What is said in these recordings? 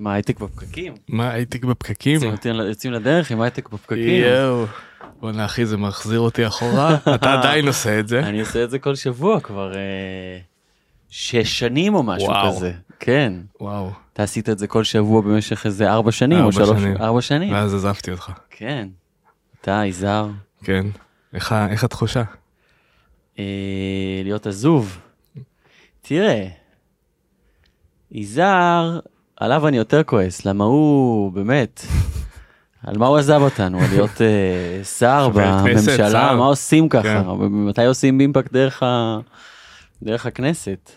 מה הייטק בפקקים? מה הייטק בפקקים? יוצאים- לדרך עם הייטק בפקקים. יואו. בואנה אחי זה מחזיר אותי אחורה אתה עדיין עושה את זה. אני עושה את זה כל שבוע כבר אה, שש שנים או משהו וואו. כזה. כן. וואו. אתה עשית את זה כל שבוע במשך איזה ארבע שנים או שלוש, שנים. ארבע שנים. ואז עזבתי אותך. כן. אתה יזהר. כן. איך איך התחושה? אה, להיות עזוב. תראה, יזהר, עליו אני יותר כועס, למה הוא באמת, על מה הוא עזב אותנו? על להיות אה, שר בממשלה. מה עושים ככה? כן. מתי עושים אימפקט דרך, ה... דרך הכנסת?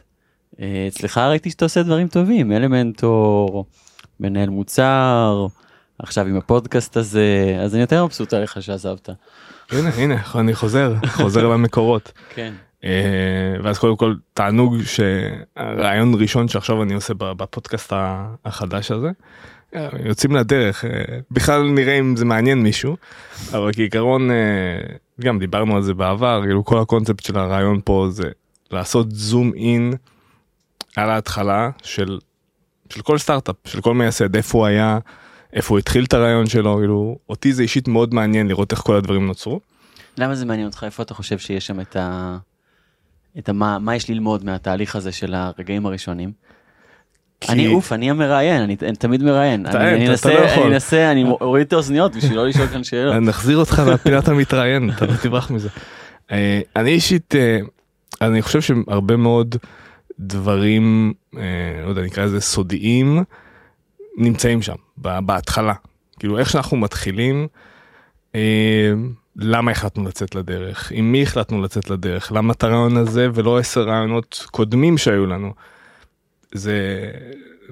אה, אצלך ראיתי שאתה עושה דברים טובים, אלמנטור, מנהל מוצר, עכשיו עם הפודקאסט הזה, אז אני יותר מבסוט עליך שעזבת. הנה הנה אני חוזר חוזר למקורות. כן. אה, ואז קודם כל תענוג שהרעיון ראשון שעכשיו אני עושה בפודקאסט החדש הזה. אה, יוצאים לדרך אה, בכלל נראה אם זה מעניין מישהו אבל כעיקרון גם דיברנו על זה בעבר כאילו כל הקונספט של הרעיון פה זה לעשות זום אין על ההתחלה של של כל סטארט-אפ של כל מייסד איפה הוא היה איפה הוא התחיל את הרעיון שלו כאילו אותי זה אישית מאוד מעניין לראות איך כל הדברים נוצרו. למה זה מעניין אותך? איפה אתה חושב שיש שם את ה... את ה... מה, מה יש ללמוד מהתהליך הזה של הרגעים הראשונים? כי- אני אוף, אני המראיין, אני, אני תמיד מראיין. אתה אני, אתה- אנסה, אתה לא יכול. אני אנסה, אני אוריד את האוזניות בשביל לא לשאול כאן שאלות. נחזיר אותך לפינת המתראיין אתה לא תברח מזה. אה, אני אישית אה, אני חושב שהרבה מאוד דברים אה, לא יודע נקרא לזה סודיים נמצאים שם בהתחלה כאילו איך שאנחנו מתחילים. למה החלטנו לצאת לדרך עם מי החלטנו לצאת לדרך למה את הרעיון הזה ולא עשר רעיונות קודמים שהיו לנו. זה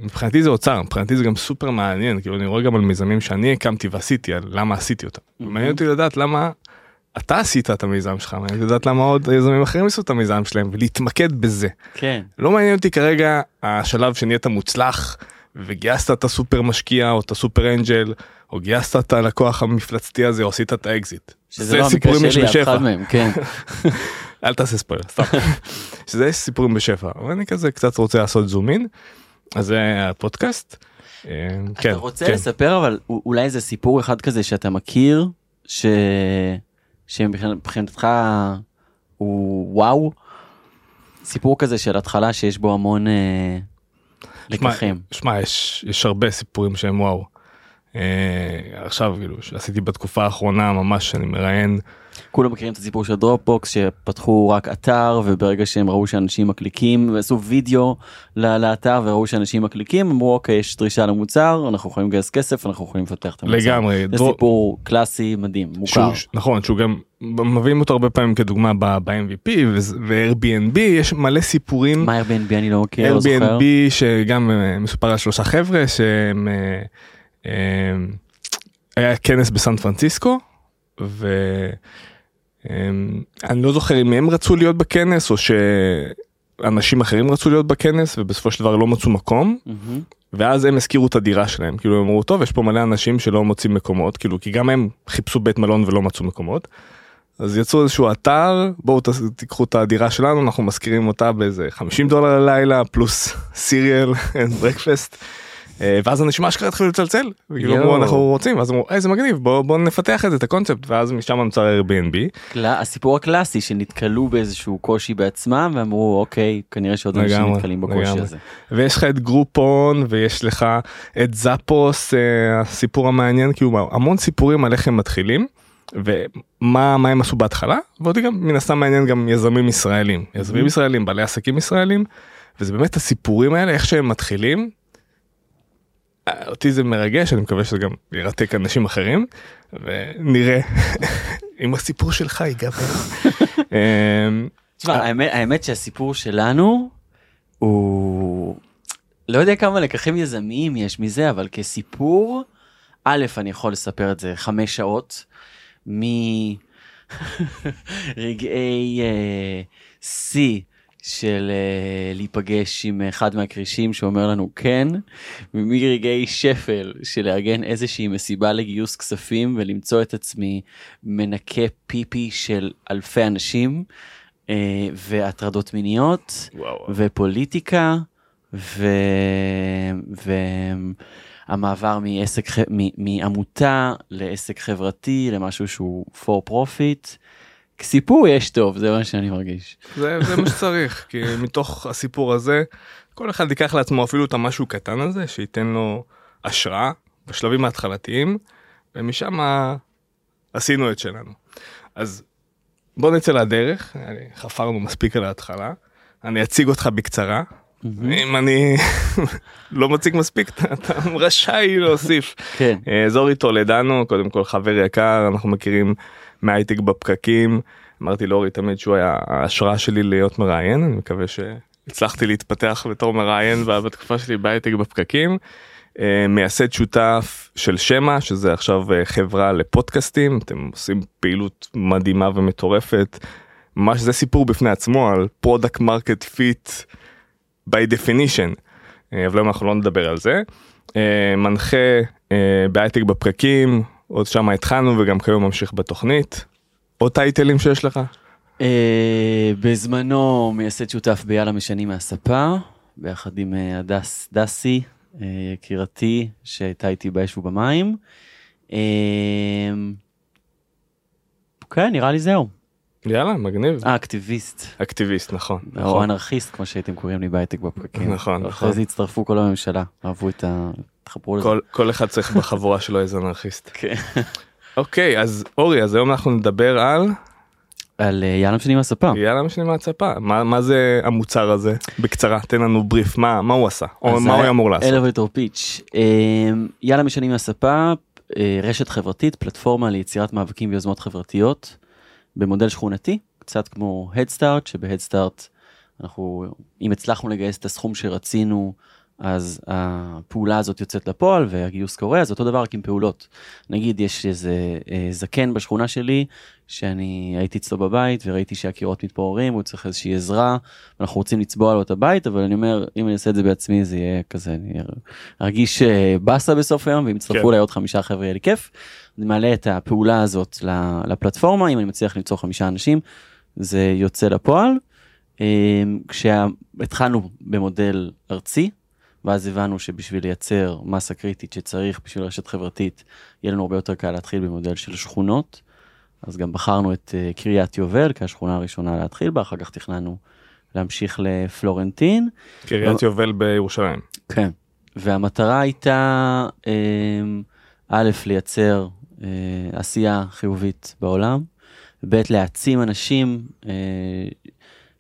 מבחינתי זה אוצר מבחינתי זה גם סופר מעניין כאילו אני רואה גם על מיזמים שאני הקמתי ועשיתי על למה עשיתי אותם. מעניין אותי לדעת למה אתה עשית את המיזם שלך מעניין אותי לדעת למה עוד יזמים אחרים עשו את המיזם שלהם ולהתמקד בזה. כן, לא מעניין אותי כרגע השלב שנהיית מוצלח וגייסת את הסופר משקיע או את ה super angel או גייסת את הלקוח המפלצתי הזה או עשית את האקזיט. שזה זה לא המקרה שלי, אף. אחד מהם, כן. אל תעשה ספוילר סתם. שזה יש סיפורים בשפע אבל אני כזה קצת רוצה לעשות zoom in. אז זה הפודקאסט. אה, כן, אתה רוצה כן. לספר אבל אולי איזה סיפור אחד כזה שאתה מכיר, ש... שמבחינתך הוא וואו? סיפור כזה של התחלה שיש בו המון אה, לקחים. שמע יש יש הרבה סיפורים שהם וואו. אה, עכשיו כאילו שעשיתי בתקופה האחרונה ממש אני מראיין כולם מכירים את הסיפור של דרופבוקס שפתחו רק אתר וברגע שהם ראו שאנשים מקליקים ועשו וידאו לאתר וראו שאנשים מקליקים אמרו אוקיי יש דרישה למוצר אנחנו יכולים לגייס כסף אנחנו יכולים לפתח את המוצר. לגמרי. זה דרו- סיפור קלאסי מדהים מוכר. שהוא, נכון שהוא גם מביאים אותו הרבה פעמים כדוגמה ב-MVP ו-Airbnb יש מלא סיפורים. מה Airbnb אני לא מכיר לא זוכר. Airbnb שגם אה, מסופר על שלושה חבר'ה שהם אה, אה, היה כנס בסן פרנסיסקו ואני לא זוכר אם הם רצו להיות בכנס או שאנשים אחרים רצו להיות בכנס ובסופו של דבר לא מצאו מקום. ואז הם הזכירו את הדירה שלהם כאילו הם אמרו טוב יש פה מלא אנשים שלא מוצאים מקומות כאילו כי גם הם חיפשו בית מלון ולא מצאו מקומות. אז יצאו איזשהו אתר בואו תיקחו את הדירה שלנו אנחנו משכירים אותה באיזה 50 דולר ללילה פלוס סיריאל breakfast. אה, ואז אנשים אשכרה התחילו לצלצל וכאילו. אמרו אנחנו רוצים ואז אמרו איזה מגניב בוא בוא נפתח את זה את הקונספט ואז משם נוצר Airbnb. הסיפור הקלאסי שנתקלו באיזשהו קושי בעצמם ואמרו אוקיי כנראה שעוד אנשים נתקלים בקושי. הזה. ויש לך את גרופון ויש לך את זאפוס אה, הסיפור המעניין כאילו המון סיפורים על איך הם מתחילים ומה מה הם עשו בהתחלה ואותי גם מן הסתם מעניין גם יזמים ישראלים יזמים Mhm. ישראלים בעלי עסקים ישראלים וזה באמת הסיפורים האלה איך שהם מתחילים. אה, אותי זה מרגש אני מקווה שזה גם ירתק אנשים אחרים ונראה אם הסיפור שלך ייגבר. אה, תשמע, האמת, האמת שהסיפור שלנו הוא לא יודע כמה לקחים יזמיים יש מזה אבל כסיפור א' אני יכול לספר את זה חמש שעות מרגעי אה, שיא של אה, להיפגש עם אחד מהכרישים שאומר לנו כן ומרגעי שפל של לארגן איזושהי מסיבה לגיוס כספים ולמצוא את עצמי מנקה פיפי של אלפי אנשים אה, והטרדות מיניות וואו. ופוליטיקה ו... והמעבר מעסק, מ- מעמותה לעסק חברתי למשהו שהוא for profit. סיפור יש טוב זה מה שאני מרגיש. זה, זה מה שצריך כי מתוך הסיפור הזה כל אחד ייקח לעצמו אפילו את המשהו קטן הזה שייתן לו השראה בשלבים ההתחלתיים ומשם עשינו את שלנו. אז בוא נצא לדרך חפרנו מספיק על ההתחלה אני אציג אותך בקצרה אם אני לא מציג מספיק אתה- רשאי להוסיף. כן. אה, זורי טולדנו קודם כל חבר יקר אנחנו מכירים מהייטק בפקקים אמרתי לאורי תמיד שהוא היה ההשראה שלי להיות מראיין אני מקווה שהצלחתי להתפתח בתור מראיין בתקופה שלי בהייטק בפקקים. אה, מייסד שותף של שמע שזה עכשיו אה, חברה לפודקאסטים אתם עושים פעילות מדהימה ומטורפת. ממש זה סיפור בפני עצמו על product market fit by definition אה, אבל היום אנחנו לא נדבר על זה. אה, מנחה אה, בהייטק בפרקים עוד שם התחלנו וגם כיום ממשיך בתוכנית. עוד טייטלים שיש לך? בזמנו מייסד שותף ביאללה משנים מהספה ביחד עם הדס דסי יקירתי שהייתה איתי באש ובמים. כן נראה לי זהו. יאללה מגניב. אה, אקטיביסט אקטיביסט נכון. או נכון. אנרכיסט כמו שהייתם קוראים לי בהייטק בפרקים. נכון, נכון. אחרי זה הצטרפו כל הממשלה אהבו את ה... התחברו לזה. כל, כל אחד צריך בחבורה שלו איזה אנרכיסט. כן. אוקיי אז אורי אז היום אנחנו נדבר על על אה, יאללה משנים מהספה. יאללה משנה מהצפה מה מה זה המוצר הזה בקצרה תן לנו בריף מה מה הוא עשה או מה הוא ה- אמור לעשות. pitch. אה, יאללה משנים מהספה, אה, רשת חברתית, פלטפורמה ליצירת מאבקים ויוזמות חברתיות במודל שכונתי, קצת כמו הדסטארט, שבהדסטארט אנחנו, אם הצלחנו לגייס את הסכום שרצינו, אז הפעולה הזאת יוצאת לפועל והגיוס קורה, אז אותו דבר רק עם פעולות. נגיד יש איזה אה, זקן בשכונה שלי, שאני הייתי אצלו בבית וראיתי שהקירות מתפוררים, הוא צריך איזושהי עזרה, אנחנו רוצים לצבוע לו את הבית, אבל אני אומר, אם אני אעשה את זה בעצמי זה יהיה כזה, אני ארגיש אה, באסה בסוף היום, ואם יצטרפו כן. אליי עוד חמישה חבר'ה יהיה לי כיף. אני מעלה את הפעולה הזאת לפלטפורמה, אם אני מצליח למצוא חמישה אנשים, זה יוצא לפועל. אה, כשהתחלנו במודל ארצי, ואז הבנו שבשביל לייצר מסה קריטית שצריך בשביל רשת חברתית, יהיה לנו הרבה יותר קל להתחיל במודל של שכונות. אז גם בחרנו את אה, קריית יובל כשהשכונה הראשונה להתחיל בה, אחר כך תכננו להמשיך לפלורנטין. קריית יובל בירושלים. כן. והמטרה הייתה, אה, א', לייצר אה, עשייה חיובית בעולם, ב', להעצים אנשים, אה,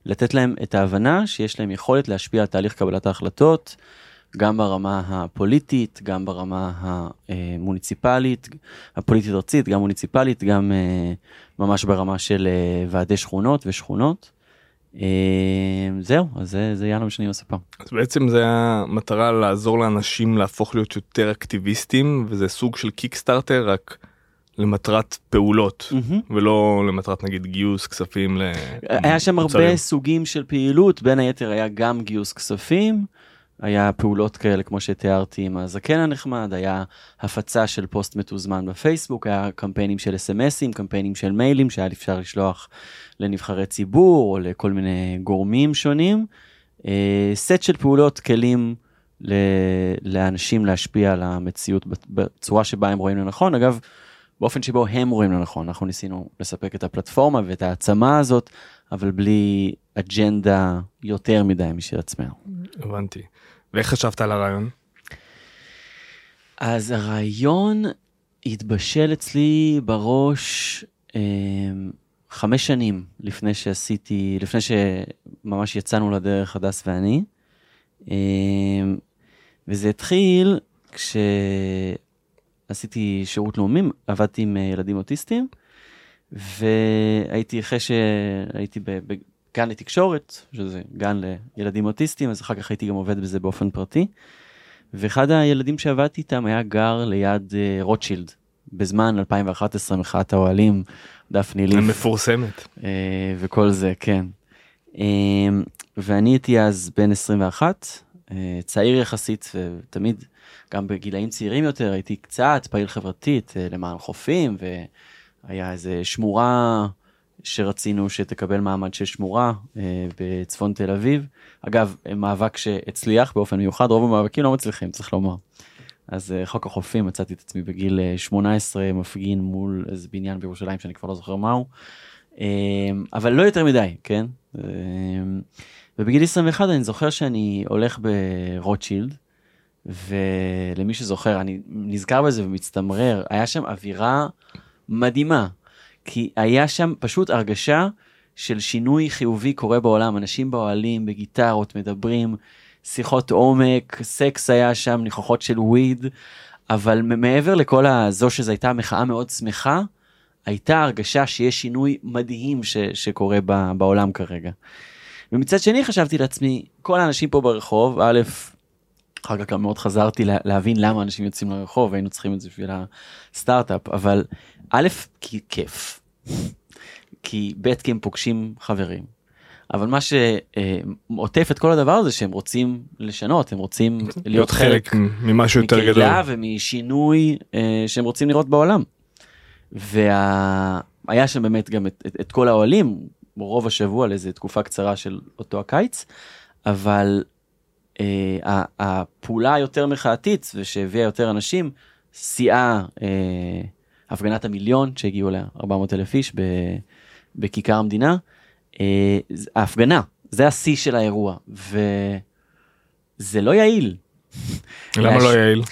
לתת להם את ההבנה שיש להם יכולת להשפיע על תהליך קבלת ההחלטות, גם ברמה הפוליטית, גם ברמה המוניציפלית, הפוליטית ארצית, גם מוניציפלית, גם אה, ממש ברמה של אה, ועדי שכונות ושכונות. אה, זהו, אז זה, זה יאללה משנים הספה. אז בעצם זה המטרה לעזור לאנשים להפוך להיות יותר אקטיביסטים וזה סוג של קיקסטארטר רק למטרת פעולות ולא למטרת נגיד גיוס כספים ל... היה שם מוצרים. הרבה סוגים של פעילות, בין היתר היה גם גיוס כספים, היה פעולות כאלה כמו שתיארתי עם הזקן הנחמד, היה הפצה של פוסט מתוזמן בפייסבוק, היה קמפיינים של אס.אם.אסים, קמפיינים של מיילים שהיה אפשר לשלוח לנבחרי ציבור או לכל מיני גורמים שונים. אה, סט של פעולות, כלים ל- לאנשים להשפיע על המציאות בצ- בצורה שבה הם רואים לנכון. אגב, באופן שבו הם רואים לנכון, אנחנו ניסינו לספק את הפלטפורמה ואת העצמה הזאת, אבל בלי אג'נדה יותר מדי משל עצמנו. הבנתי. ואיך חשבת על הרעיון? אז הרעיון התבשל אצלי בראש אה, חמש שנים לפני שעשיתי, לפני שממש יצאנו לדרך הדס ואני. אה, וזה התחיל כשעשיתי שירות לאומי, עבדתי עם אה, ילדים אוטיסטים, והייתי אחרי שהייתי בגן לתקשורת, שזה גן לילדים אוטיסטים, אז אחר כך הייתי גם עובד בזה באופן פרטי. ואחד הילדים שעבדתי איתם היה גר ליד אה, רוטשילד, בזמן 2011, מחאת האוהלים, דפני ליף. מפורסמת. אה, וכל זה, כן. אה, ואני הייתי אז בן 21, אה, צעיר יחסית, ותמיד, גם בגילאים צעירים יותר, הייתי קצת פעיל חברתית אה, למען חופים, והיה איזה שמורה שרצינו שתקבל מעמד של שמורה אה, בצפון תל אביב. אגב, מאבק שהצליח באופן מיוחד, רוב המאבקים לא מצליחים, צריך לומר. אז אה, חוק החופים, מצאתי את עצמי בגיל אה, 18 מפגין מול איזה בניין בירושלים שאני כבר לא זוכר מהו. אה, אבל לא יותר מדי, כן? אה, ובגיל 21 אני זוכר שאני הולך ברוטשילד, ולמי שזוכר, אני נזכר בזה ומצטמרר, היה שם אווירה מדהימה, כי היה שם פשוט הרגשה של שינוי חיובי קורה בעולם, אנשים באוהלים, בגיטרות, מדברים, שיחות עומק, סקס היה שם, ניחוחות של וויד, אבל מעבר לכל הזו שזו הייתה מחאה מאוד שמחה, הייתה הרגשה שיש שינוי מדהים ש, שקורה ב, בעולם כרגע. ומצד שני חשבתי לעצמי, כל האנשים פה ברחוב, א', אחר כך גם מאוד חזרתי לה, להבין למה אנשים יוצאים לרחוב, היינו צריכים את זה בשביל הסטארט-אפ, אבל א', כי כיף, כי ב', כי הם פוגשים חברים, אבל מה שעוטף את כל הדבר הזה שהם רוצים לשנות, הם רוצים להיות חלק ממשהו יותר גדול. מקהילה ומשינוי אה, שהם רוצים לראות בעולם. והיה שם באמת גם את, את, את כל האוהלים, רוב השבוע לאיזה תקופה קצרה של אותו הקיץ, אבל אה, הפעולה היותר מחאתית ושהביאה יותר אנשים, שיאה אה, הפגנת המיליון שהגיעו אליה 400 אלף איש בכיכר המדינה, אה, ההפגנה, זה השיא של האירוע, וזה לא יעיל. למה לא יעיל?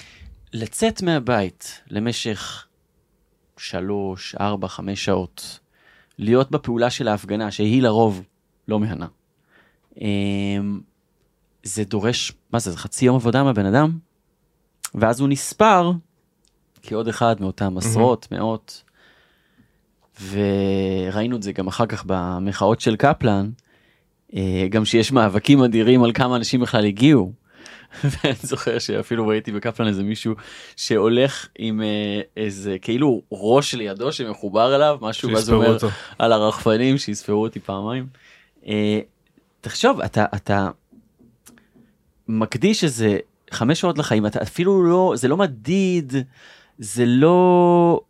לצאת מהבית למשך שלוש, ארבע, חמש שעות, להיות בפעולה של ההפגנה, שהיא לרוב לא מהנה. אמ, זה דורש, מה זה, זה חצי יום עבודה מהבן אדם, ואז הוא נספר כעוד אחד מאותם עשרות, mm-hmm. מאות, וראינו את זה גם אחר כך במחאות של קפלן, אה, גם שיש מאבקים אדירים על כמה אנשים בכלל הגיעו. ואני זוכר שאפילו ראיתי בקפלן איזה מישהו שהולך עם אה, איזה כאילו ראש לידו שמחובר אליו משהו ואז אומר אותו. על הרחפנים שיספרו אותי פעמיים. אה, תחשוב אתה אתה מקדיש איזה חמש שעות לחיים אתה אפילו לא זה לא מדיד זה לא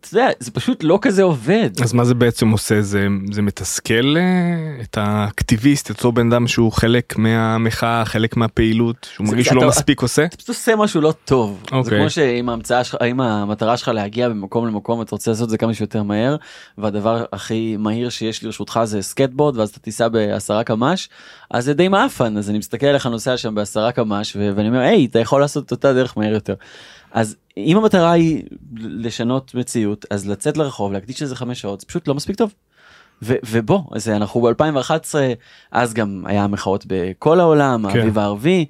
אתה יודע, זה פשוט לא כזה עובד. אז מה זה בעצם עושה? זה, זה מתסכל אה, את האקטיביסט, את אותו בן אדם שהוא חלק מהמחאה, חלק מהפעילות, שהוא מרגיש שהוא לא מספיק עושה? אתה פשוט עושה משהו לא טוב. Okay. זה אוקיי. כמו שאם ההמצאה שלך, אם המטרה שלך להגיע ממקום למקום, אתה רוצה לעשות את זה כמה שיותר מהר, והדבר הכי מהיר שיש לרשותך זה סקייטבורד, ואז אתה תיסע בעשרה קמ"ש, אז זה די מאפן, אז אני מסתכל עליך נוסע שם בעשרה קמ"ש, ואני אומר, היי, אתה יכול לעשות את אותה דרך מהר יותר. אז אם המטרה היא לשנות מציאות אז לצאת לרחוב להקדיש לזה חמש שעות זה פשוט לא מספיק טוב. ו- ובוא אז אנחנו ב-2011 אז גם היה מחאות בכל העולם כן. האביב הערבי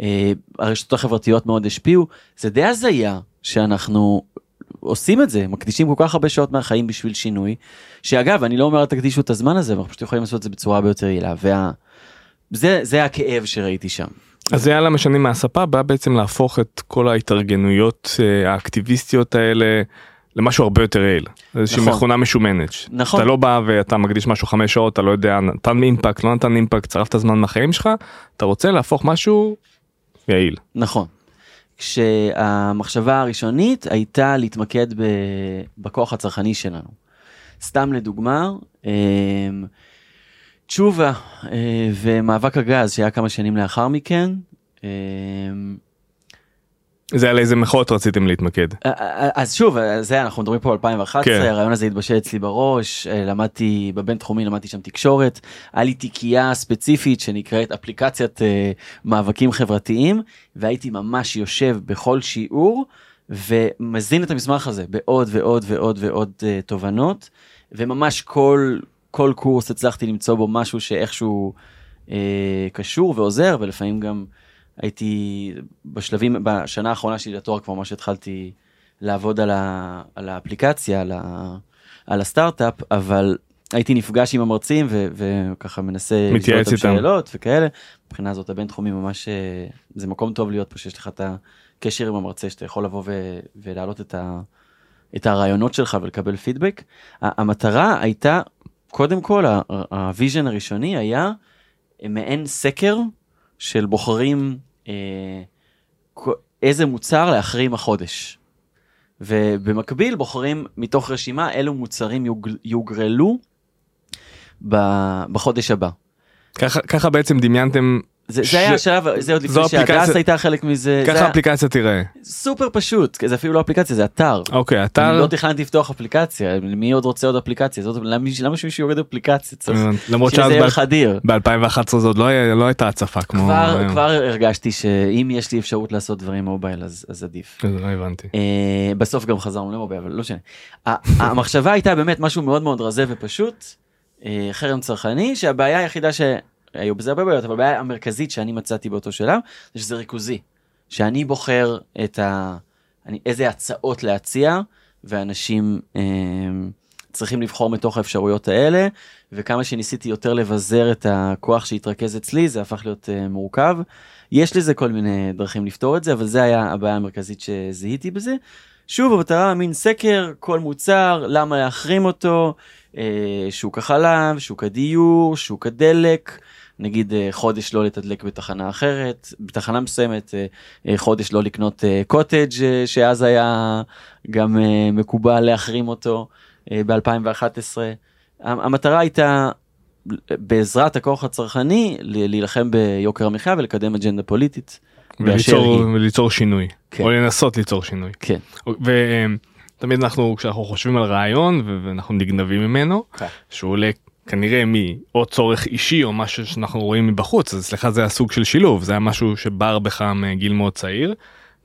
אה, הרשתות החברתיות מאוד השפיעו זה די הזיה שאנחנו עושים את זה מקדישים כל כך הרבה שעות מהחיים בשביל שינוי שאגב אני לא אומר תקדישו את הזמן הזה אנחנו פשוט יכולים לעשות את זה בצורה הרבה יותר יעילה וזה זה הכאב שראיתי שם. אז זה היה למה שאני מהספה בא בעצם להפוך את כל ההתארגנויות אה, האקטיביסטיות האלה למשהו הרבה יותר יעיל. איזושהי נכון. מכונה משומנת. נכון. אתה לא בא ואתה מקדיש משהו חמש שעות אתה לא יודע נתן אימפקט לא נתן אימפקט צרפת זמן מהחיים שלך אתה רוצה להפוך משהו יעיל. נכון. כשהמחשבה הראשונית הייתה להתמקד בכוח הצרכני שלנו. סתם לדוגמה. תשובה אה, ומאבק הגז שהיה כמה שנים לאחר מכן. אה, זה על איזה מחאות רציתם להתמקד. אה, אז שוב זה אנחנו מדברים פה על 2011 כן. הרעיון הזה התבשל אצלי בראש למדתי בבין תחומי למדתי שם תקשורת היה לי תיקייה ספציפית שנקראת אפליקציית מאבקים חברתיים והייתי ממש יושב בכל שיעור ומזין את המסמך הזה בעוד ועוד ועוד ועוד תובנות וממש כל כל קורס הצלחתי למצוא בו משהו שאיכשהו אה, קשור ועוזר ולפעמים גם הייתי בשלבים בשנה האחרונה שלי לתואר כבר ממש התחלתי לעבוד על, ה, על האפליקציה על, ה, על הסטארט-אפ אבל הייתי נפגש עם המרצים ו, וככה מנסה מתייעץ איתם. שאלות וכאלה. מבחינה זאת הבן תחומי ממש אה, זה מקום טוב להיות פה שיש לך את הקשר עם המרצה שאתה יכול לבוא ו, ולהעלות את, ה, את הרעיונות שלך ולקבל פידבק. המטרה הייתה קודם כל ה vision הראשוני היה מעין סקר של בוחרים אה, איזה מוצר להחרים החודש. ובמקביל בוחרים מתוך רשימה אילו מוצרים יוג, יוגרלו בחודש הבא. ככה ככה בעצם דמיינתם זה, ש- זה היה השלב, זה עוד לפני שהדס הייתה חלק מזה, זה ככה היה האפליקציה תיראה. סופר פשוט, זה אפילו לא אפליקציה, זה אתר. אוקיי אני אתר לא תכננתי לפתוח אפליקציה, מי עוד רוצה עוד אפליקציה? זאת, למה, למה שמישהו יורד אפליקציה? צריך למרות שאז איזה ערך אדיר. ב-2011 זאת לא היה- לא הייתה הצפה כמו כבר, היום. כבר הרגשתי שאם יש לי אפשרות לעשות דברים מובייל אז, אז עדיף. אז לא הבנתי. אה, בסוף גם חזרנו למובייל אבל לא משנה. המחשבה הייתה באמת משהו מאוד מאוד רזה ופשוט אה, חרם צרכני שהבעיה היחידה שהיו בזה הרבה בעיות אבל הבעיה המרכזית שאני מצאתי באותו שלב זה שזה ריכוזי. שאני בוחר את ה... אני, איזה הצעות להציע ואנשים אה, צריכים לבחור מתוך האפשרויות האלה וכמה שניסיתי יותר לבזר את הכוח שהתרכז אצלי זה הפך להיות אה, מורכב. יש לזה כל מיני דרכים לפתור את זה אבל זה היה הבעיה המרכזית שזיהיתי בזה. שוב המטרה מין סקר כל מוצר למה להחרים אותו אה, שוק החלב שוק הדיור שוק הדלק נגיד אה, חודש לא לתדלק בתחנה אחרת בתחנה מסוימת אה, אה, חודש לא לקנות קוטג' שאז היה גם מקובל להחרים אותו אה, ב-2011 המטרה הייתה בעזרת הכוח הצרכני להילחם ביוקר המחיה ולקדם אג'נדה פוליטית. וליצור. וליצור שינוי כן. או לנסות ליצור שינוי. כן. ותמיד אנחנו כשאנחנו חושבים על רעיון ו- ואנחנו נגנבים ממנו כן. שהוא עולה כנראה מאו צורך אישי או משהו שאנחנו רואים מבחוץ אז אצלך זה הסוג של שילוב זה היה משהו שבער בך מגיל מאוד צעיר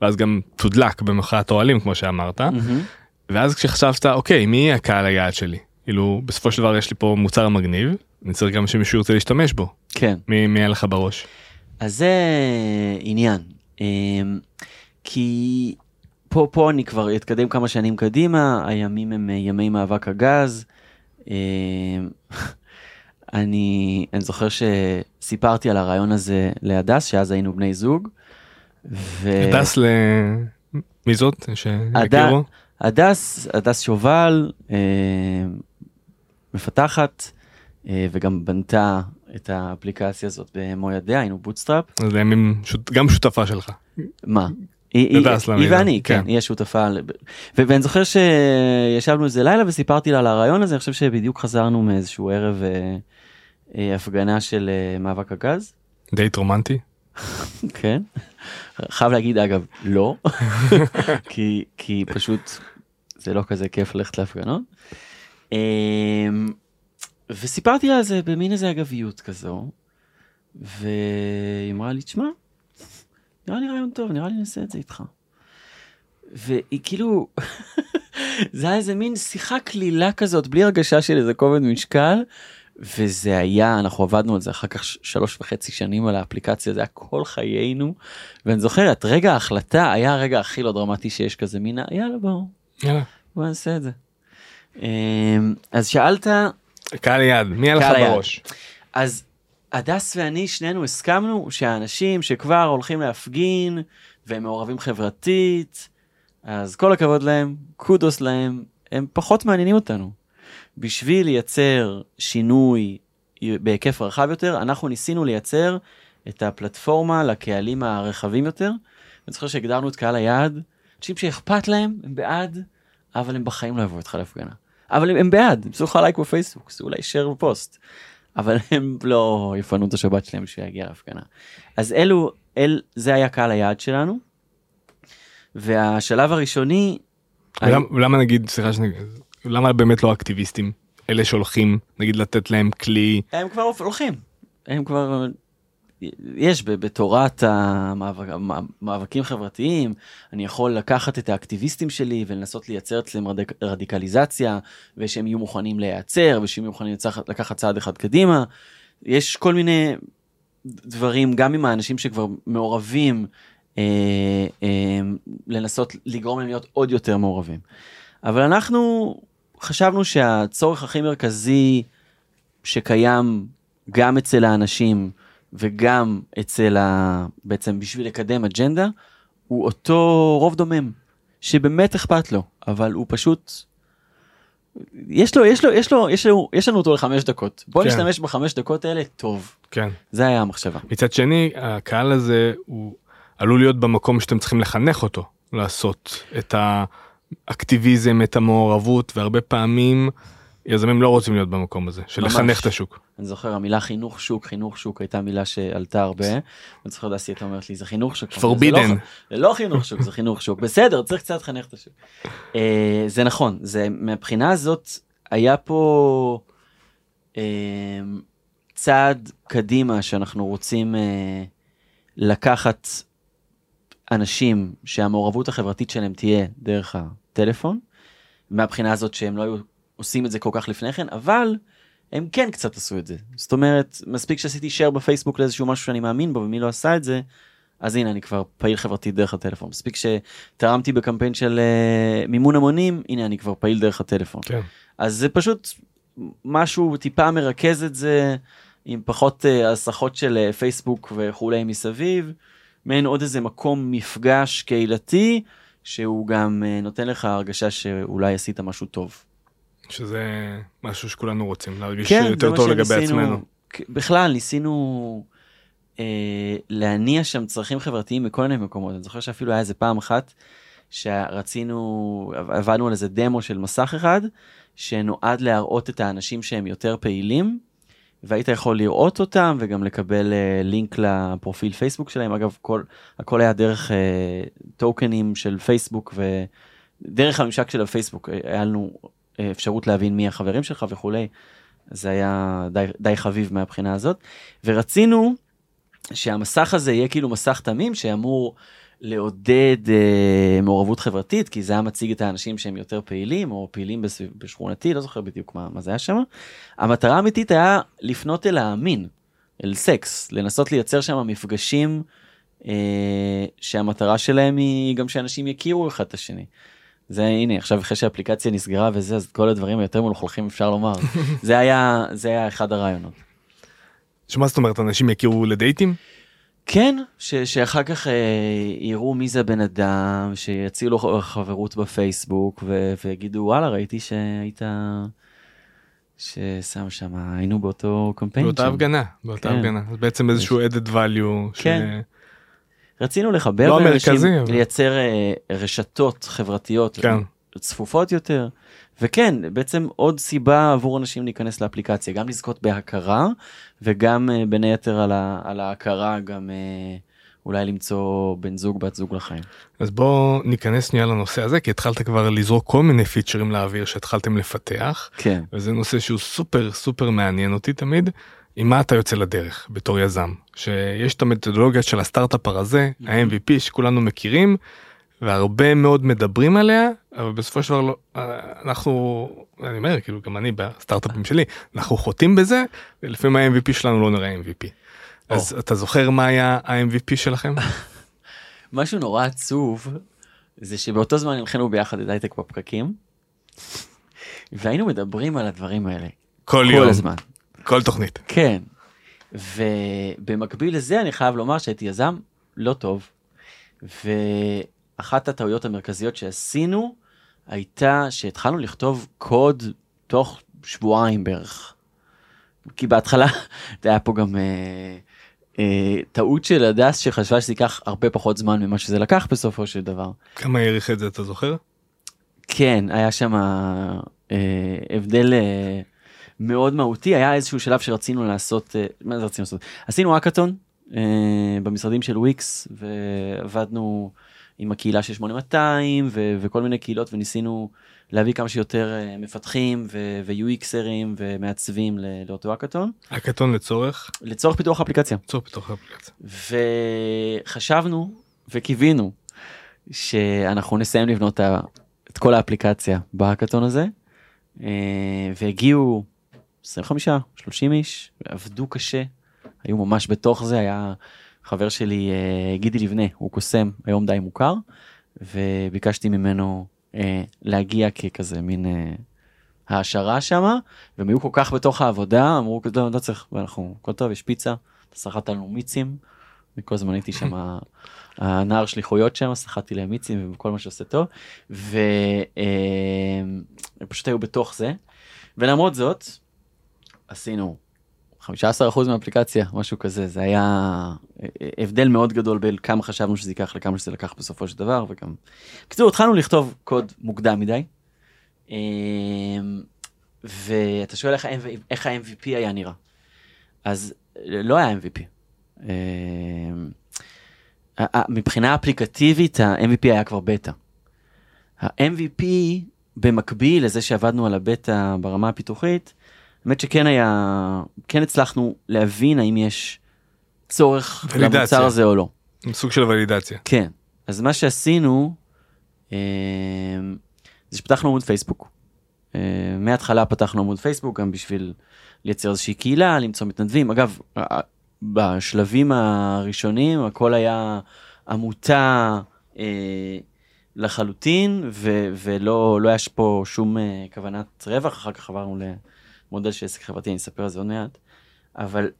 ואז גם תודלק במחאת אוהלים כמו שאמרת מהמם. ואז כשחשבת אוקיי מי יהיה הקהל היעד שלי כאילו בסופו של דבר יש לי פה מוצר מגניב אני צריך גם שמישהו ירצה להשתמש בו כן. מי מי היה לך בראש. אז זה עניין. אמ, כי פה פה אני כבר אתקדם כמה שנים קדימה הימים הם אה, ימי מאבק הגז. אמ, אני אני זוכר שסיפרתי על הרעיון הזה להדס שאז היינו בני זוג. ו- טס ל... מי זאת? שיכירו? הדס, הדס שובל, אה, מפתחת אה, וגם בנתה את האפליקציה הזאת במו ידיה, היינו bootstrap. אז שות- גם שותפה שלך. מה? היא, היא, ואני, כן, כן. היא השותפה. ו- ואני זוכר שישבנו איזה לילה וסיפרתי לה על הרעיון הזה, אני חושב שבדיוק חזרנו מאיזשהו ערב אה, אה, הפגנה של אה, מאבק הגז. דייט רומנטי? כן. חייב להגיד אגב לא כי כי פשוט זה לא כזה כיף ללכת להפגנות. אמ, וסיפרתי לה על זה במין איזה אגביות כזו. והיא אמרה לי תשמע נראה לי רעיון טוב נראה לי נעשה את זה איתך. והיא כאילו זה היה איזה מין שיחה קלילה כזאת בלי הרגשה של איזה כובד משקל וזה היה אנחנו עבדנו על זה אחר כך שלוש וחצי שנים על האפליקציה זה היה כל חיינו ואני זוכר את רגע ההחלטה היה הרגע הכי לא דרמטי שיש כזה מין יאללה בוא יאללה. בוא נעשה את זה. אמ, אז שאלת קהל יעד מי היה לך. בראש? אז הדס ואני שנינו הסכמנו שהאנשים שכבר הולכים להפגין והם מעורבים חברתית אז כל הכבוד להם קודוס להם הם פחות מעניינים אותנו. בשביל לייצר שינוי בהיקף רחב יותר אנחנו ניסינו לייצר את הפלטפורמה לקהלים הרחבים יותר. אני זוכר שהגדרנו את קהל היעד אנשים שאכפת להם הם בעד אבל הם בחיים לא יבואו איתך להפגנה. אבל הם, הם בעד, הם עשו לך לייק בפייסבוק, עשו אולי share בפוסט. אבל הם לא יפנו את השבת שלהם בשביל להגיע להפגנה. אז אלו, אל, זה היה קהל היעד שלנו. והשלב הראשוני, ולמה- ולמה נגיד סליחה שנגיד למה באמת לא אקטיביסטים אלה שהולכים נגיד לתת להם כלי הם כבר הולכים, הם כבר, יש בתורת המאבק- המאבקים חברתיים, אני יכול לקחת את האקטיביסטים שלי ולנסות לייצר אצלם רדיק, רדיקליזציה, ושהם יהיו מוכנים להיעצר, ושהם יהיו מוכנים לצח- לקחת צעד אחד קדימה. יש כל מיני דברים, גם עם האנשים שכבר מעורבים, אה, אה, לנסות לגרום להם להיות עוד יותר מעורבים. אבל אנחנו חשבנו שהצורך הכי מרכזי שקיים גם אצל האנשים וגם אצל ה... בעצם בשביל לקדם אג'נדה, הוא אותו רוב דומם, שבאמת אכפת לו, אבל הוא פשוט... יש לו, יש לו, יש לו, יש לו, יש לנו אותו לחמש דקות. בוא כן. נשתמש בחמש דקות האלה, טוב. כן זה היה המחשבה. מצד שני הקהל הזה הוא עלול להיות במקום שאתם צריכים לחנך אותו לעשות את האקטיביזם את המעורבות והרבה פעמים יזמים לא רוצים להיות במקום הזה, של ממש. לחנך את השוק. אני זוכר המילה חינוך שוק, חינוך שוק הייתה מילה שעלתה הרבה. אני זוכר דסי הייתה אומרת לי זה חינוך שוק. זה לא-. זה לא חינוך שוק, זה חינוך שוק. בסדר, צריך קצת לחנך את השוק. אה, זה נכון, זה מהבחינה הזאת היה פה אה, צעד קדימה שאנחנו רוצים אה, לקחת אנשים שהמעורבות החברתית שלהם תהיה דרך הטלפון, מהבחינה הזאת שהם לא היו עושים את זה כל כך לפני כן, אבל הם כן קצת עשו את זה. זאת אומרת, מספיק שעשיתי share בפייסבוק לאיזשהו משהו שאני מאמין בו ומי לא עשה את זה, אז הנה אני כבר פעיל חברתי דרך הטלפון. מספיק שתרמתי בקמפיין של uh, מימון המונים, הנה אני כבר פעיל דרך הטלפון. כן. אז זה פשוט משהו טיפה מרכז את זה עם פחות אה, הסחות של אה, פייסבוק וכולי מסביב, מעין עוד איזה מקום מפגש קהילתי שהוא גם אה, נותן לך הרגשה שאולי עשית משהו טוב. שזה משהו שכולנו רוצים, להרגיש כן, יותר טוב לגבי שניסינו- עצמנו. בכלל ניסינו אה, להניע שם צרכים חברתיים בכל מיני מקומות. אני זוכר שאפילו היה איזה פעם אחת שרצינו, עבדנו על איזה דמו של מסך אחד, שנועד להראות את האנשים שהם יותר פעילים, והיית יכול לראות אותם וגם לקבל אה, לינק לפרופיל פייסבוק שלהם. אגב, כל, הכל היה דרך אה, טוקנים של פייסבוק ודרך הממשק של הפייסבוק אה, היה לנו אפשרות להבין מי החברים שלך וכולי. זה היה די, די חביב מהבחינה הזאת. ורצינו שהמסך הזה יהיה כאילו מסך תמים שאמור לעודד אה, מעורבות חברתית, כי זה היה מציג את האנשים שהם יותר פעילים, או פעילים בסביב, בשכונתי, לא זוכר בדיוק מה, מה זה היה שם. המטרה האמיתית היה לפנות אל המין, אל סקס, לנסות לייצר שם מפגשים אה, שהמטרה שלהם היא גם שאנשים יכירו אחד את השני. זה הנה עכשיו אחרי שהאפליקציה נסגרה וזה אז כל הדברים היותר מלוכלכים אפשר לומר זה היה זה היה אחד הרעיונות. שמה זאת אומרת, אנשים יכירו לדייטים? כן, ש, שאחר כך אה, יראו מי זה הבן אדם, שיציעו לו חברות בפייסבוק ו, ויגידו וואלה ראיתי שהיית, ששם שם, היינו באותו קמפיין באותה שם. הפגנה, באותה כן. הפגנה. אז בעצם איזשהו added value. ש- כן. רצינו לחבר לא בין אנשים, אבל- לייצר אה, רשתות חברתיות כן. צפופות יותר. וכן, בעצם עוד סיבה עבור אנשים להיכנס לאפליקציה, גם לזכות בהכרה וגם אה, בין היתר על, ה, על ההכרה גם אה, אולי למצוא בן זוג, בת זוג לחיים. אז בוא ניכנס שנייה לנושא הזה, כי התחלת כבר לזרוק כל מיני פיצ'רים לאוויר שהתחלתם לפתח, כן. וזה נושא שהוא סופר סופר מעניין אותי תמיד. עם מה אתה יוצא לדרך בתור יזם? שיש את המתודולוגיה של הסטארט-אפ הרזה, ה-MVP שכולנו מכירים, והרבה מאוד מדברים עליה, אבל בסופו של דבר לא, אנחנו, אני אומר, כאילו גם אני בסטארט-אפים שלי, אנחנו חוטאים בזה, ולפעמים ה-MVP שלנו לא נראה MVP. אז אתה זוכר מה היה ה-MVP שלכם? משהו נורא עצוב זה שבאותו זמן הלכנו ביחד את הייטק בפקקים והיינו מדברים על הדברים האלה כל כל יום, הזמן. כל תוכנית. כן. ובמקביל לזה אני חייב לומר שהייתי יזם לא טוב. ואחת הטעויות המרכזיות שעשינו הייתה שהתחלנו לכתוב קוד תוך שבועיים בערך. כי בהתחלה זה היה פה גם אה, אה, טעות של הדס שחשבה שזה ייקח הרבה פחות זמן ממה שזה לקח בסופו של דבר. כמה העריך את זה אתה זוכר? כן, היה שם אה, הבדל אה, מאוד מהותי, היה איזשהו שלב שרצינו לעשות, אה, מה זה רצינו לעשות? עשינו אקאטון אה, במשרדים של וויקס ועבדנו עם הקהילה של 8200 ו- וכל מיני קהילות וניסינו להביא כמה שיותר אה, מפתחים ו- ו-UXרים ומעצבים ל- לאותו אקאטון הקטון לצורך, לצורך פיתוח אפליקציה. לצורך פיתוח אפליקציה. וחשבנו וקיווינו שאנחנו נסיים לבנות את כל האפליקציה בהאקתון הזה והגיעו 25 30 איש עבדו קשה. היו ממש בתוך זה היה חבר שלי אה, גידי לבנה הוא קוסם היום די מוכר וביקשתי ממנו אה, להגיע ככזה מין אה, העשרה שמה והם היו כל כך בתוך העבודה אמרו לא, לא צריך ואנחנו הכל טוב יש פיצה. סחט לנו מיצים. וכל הזמן הייתי שם הנער שליחויות שם סחטתי להם מיצים וכל מה שעושה טוב. והם פשוט היו בתוך זה. ולמרות זאת עשינו 15% מהאפליקציה משהו כזה זה היה אה, הבדל מאוד גדול בין כמה חשבנו שזה ייקח לכמה שזה לקח בסופו של דבר וגם. בקיצור התחלנו לכתוב קוד מוקדם מדי. אמ, ואתה שואל איך איך ה-MVP היה נראה. אז לא היה MVP. ה- מבחינה אפליקטיבית ה-MVP היה כבר בטא. ה-MVP במקביל לזה שעבדנו על הבטא ברמה הפיתוחית, האמת שכן היה, כן הצלחנו להבין האם יש צורך ולידציה. למוצר הזה או לא. סוג של ולידציה. כן. אז מה שעשינו, אה, זה שפתחנו עמוד פייסבוק. אה, מההתחלה פתחנו עמוד פייסבוק גם בשביל לייצר איזושהי קהילה, למצוא מתנדבים. אגב, בשלבים הראשונים הכל היה עמותה אה, לחלוטין, ו- ולא לא היה פה שום אה, כוונת רווח, אחר כך עברנו למודל של עסק חברתי, אני אספר על זה עוד מעט. אבל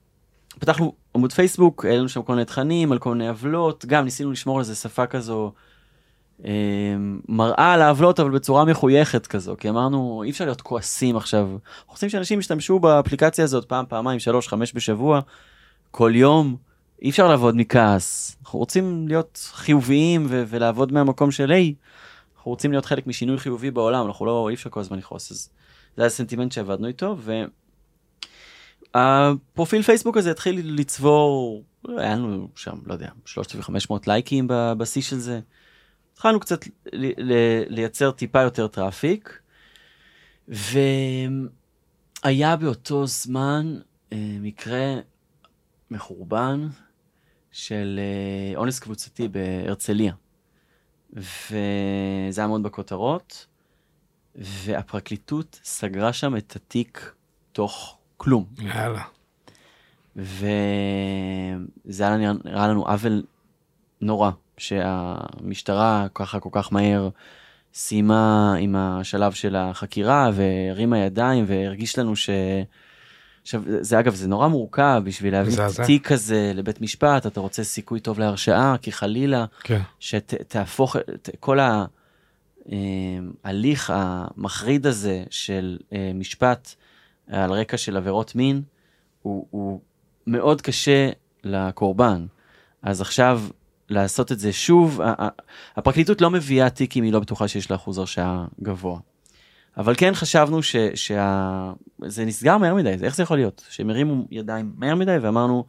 פתחנו עמוד פייסבוק, העלינו שם כל מיני תכנים על כל מיני עוולות, גם ניסינו לשמור על איזה שפה כזו אה, מראה על העוולות אבל בצורה מחויכת כזו, כי אמרנו אי אפשר להיות כועסים עכשיו, אנחנו רוצים שאנשים ישתמשו באפליקציה הזאת פעם, פעמיים, שלוש, חמש בשבוע, כל יום, אי אפשר לעבוד מכעס, אנחנו רוצים להיות חיוביים ו- ולעבוד מהמקום של היי, אנחנו רוצים להיות חלק משינוי חיובי בעולם, אנחנו לא, אי אפשר כל הזמן לכעוס, אז זה היה סנטימנט שעבדנו איתו, ו... הפרופיל פייסבוק הזה התחיל לצבור, היה לנו שם, לא יודע, 3,500 לייקים בשיא של זה. התחלנו קצת לייצר טיפה יותר traffic, והיה באותו זמן אה, מקרה מחורבן של אה, אונס קבוצתי בהרצליה. וזה היה מאוד בכותרות, והפרקליטות סגרה שם את התיק תוך כלום. יאללה. וזה היה נראה, נראה לנו עוול נורא, שהמשטרה ככה כל כך מהר סיימה עם השלב של החקירה והרימה ידיים והרגיש לנו ש... עכשיו, זה אגב, זה נורא מורכב בשביל להביא מזעזע. תיק כזה לבית משפט, אתה רוצה סיכוי טוב להרשעה, כי חלילה כן. שתהפוך את כל ההליך המחריד הזה של אה, משפט על רקע של עבירות מין, הוא, הוא מאוד קשה לקורבן. אז עכשיו לעשות את זה שוב, הפרקליטות לא מביאה תיק אם היא לא בטוחה שיש לה אחוז הרשעה גבוה. אבל כן חשבנו שזה שה... נסגר מהר מדי, איך זה יכול להיות? שהם הרימו ידיים מהר מדי ואמרנו,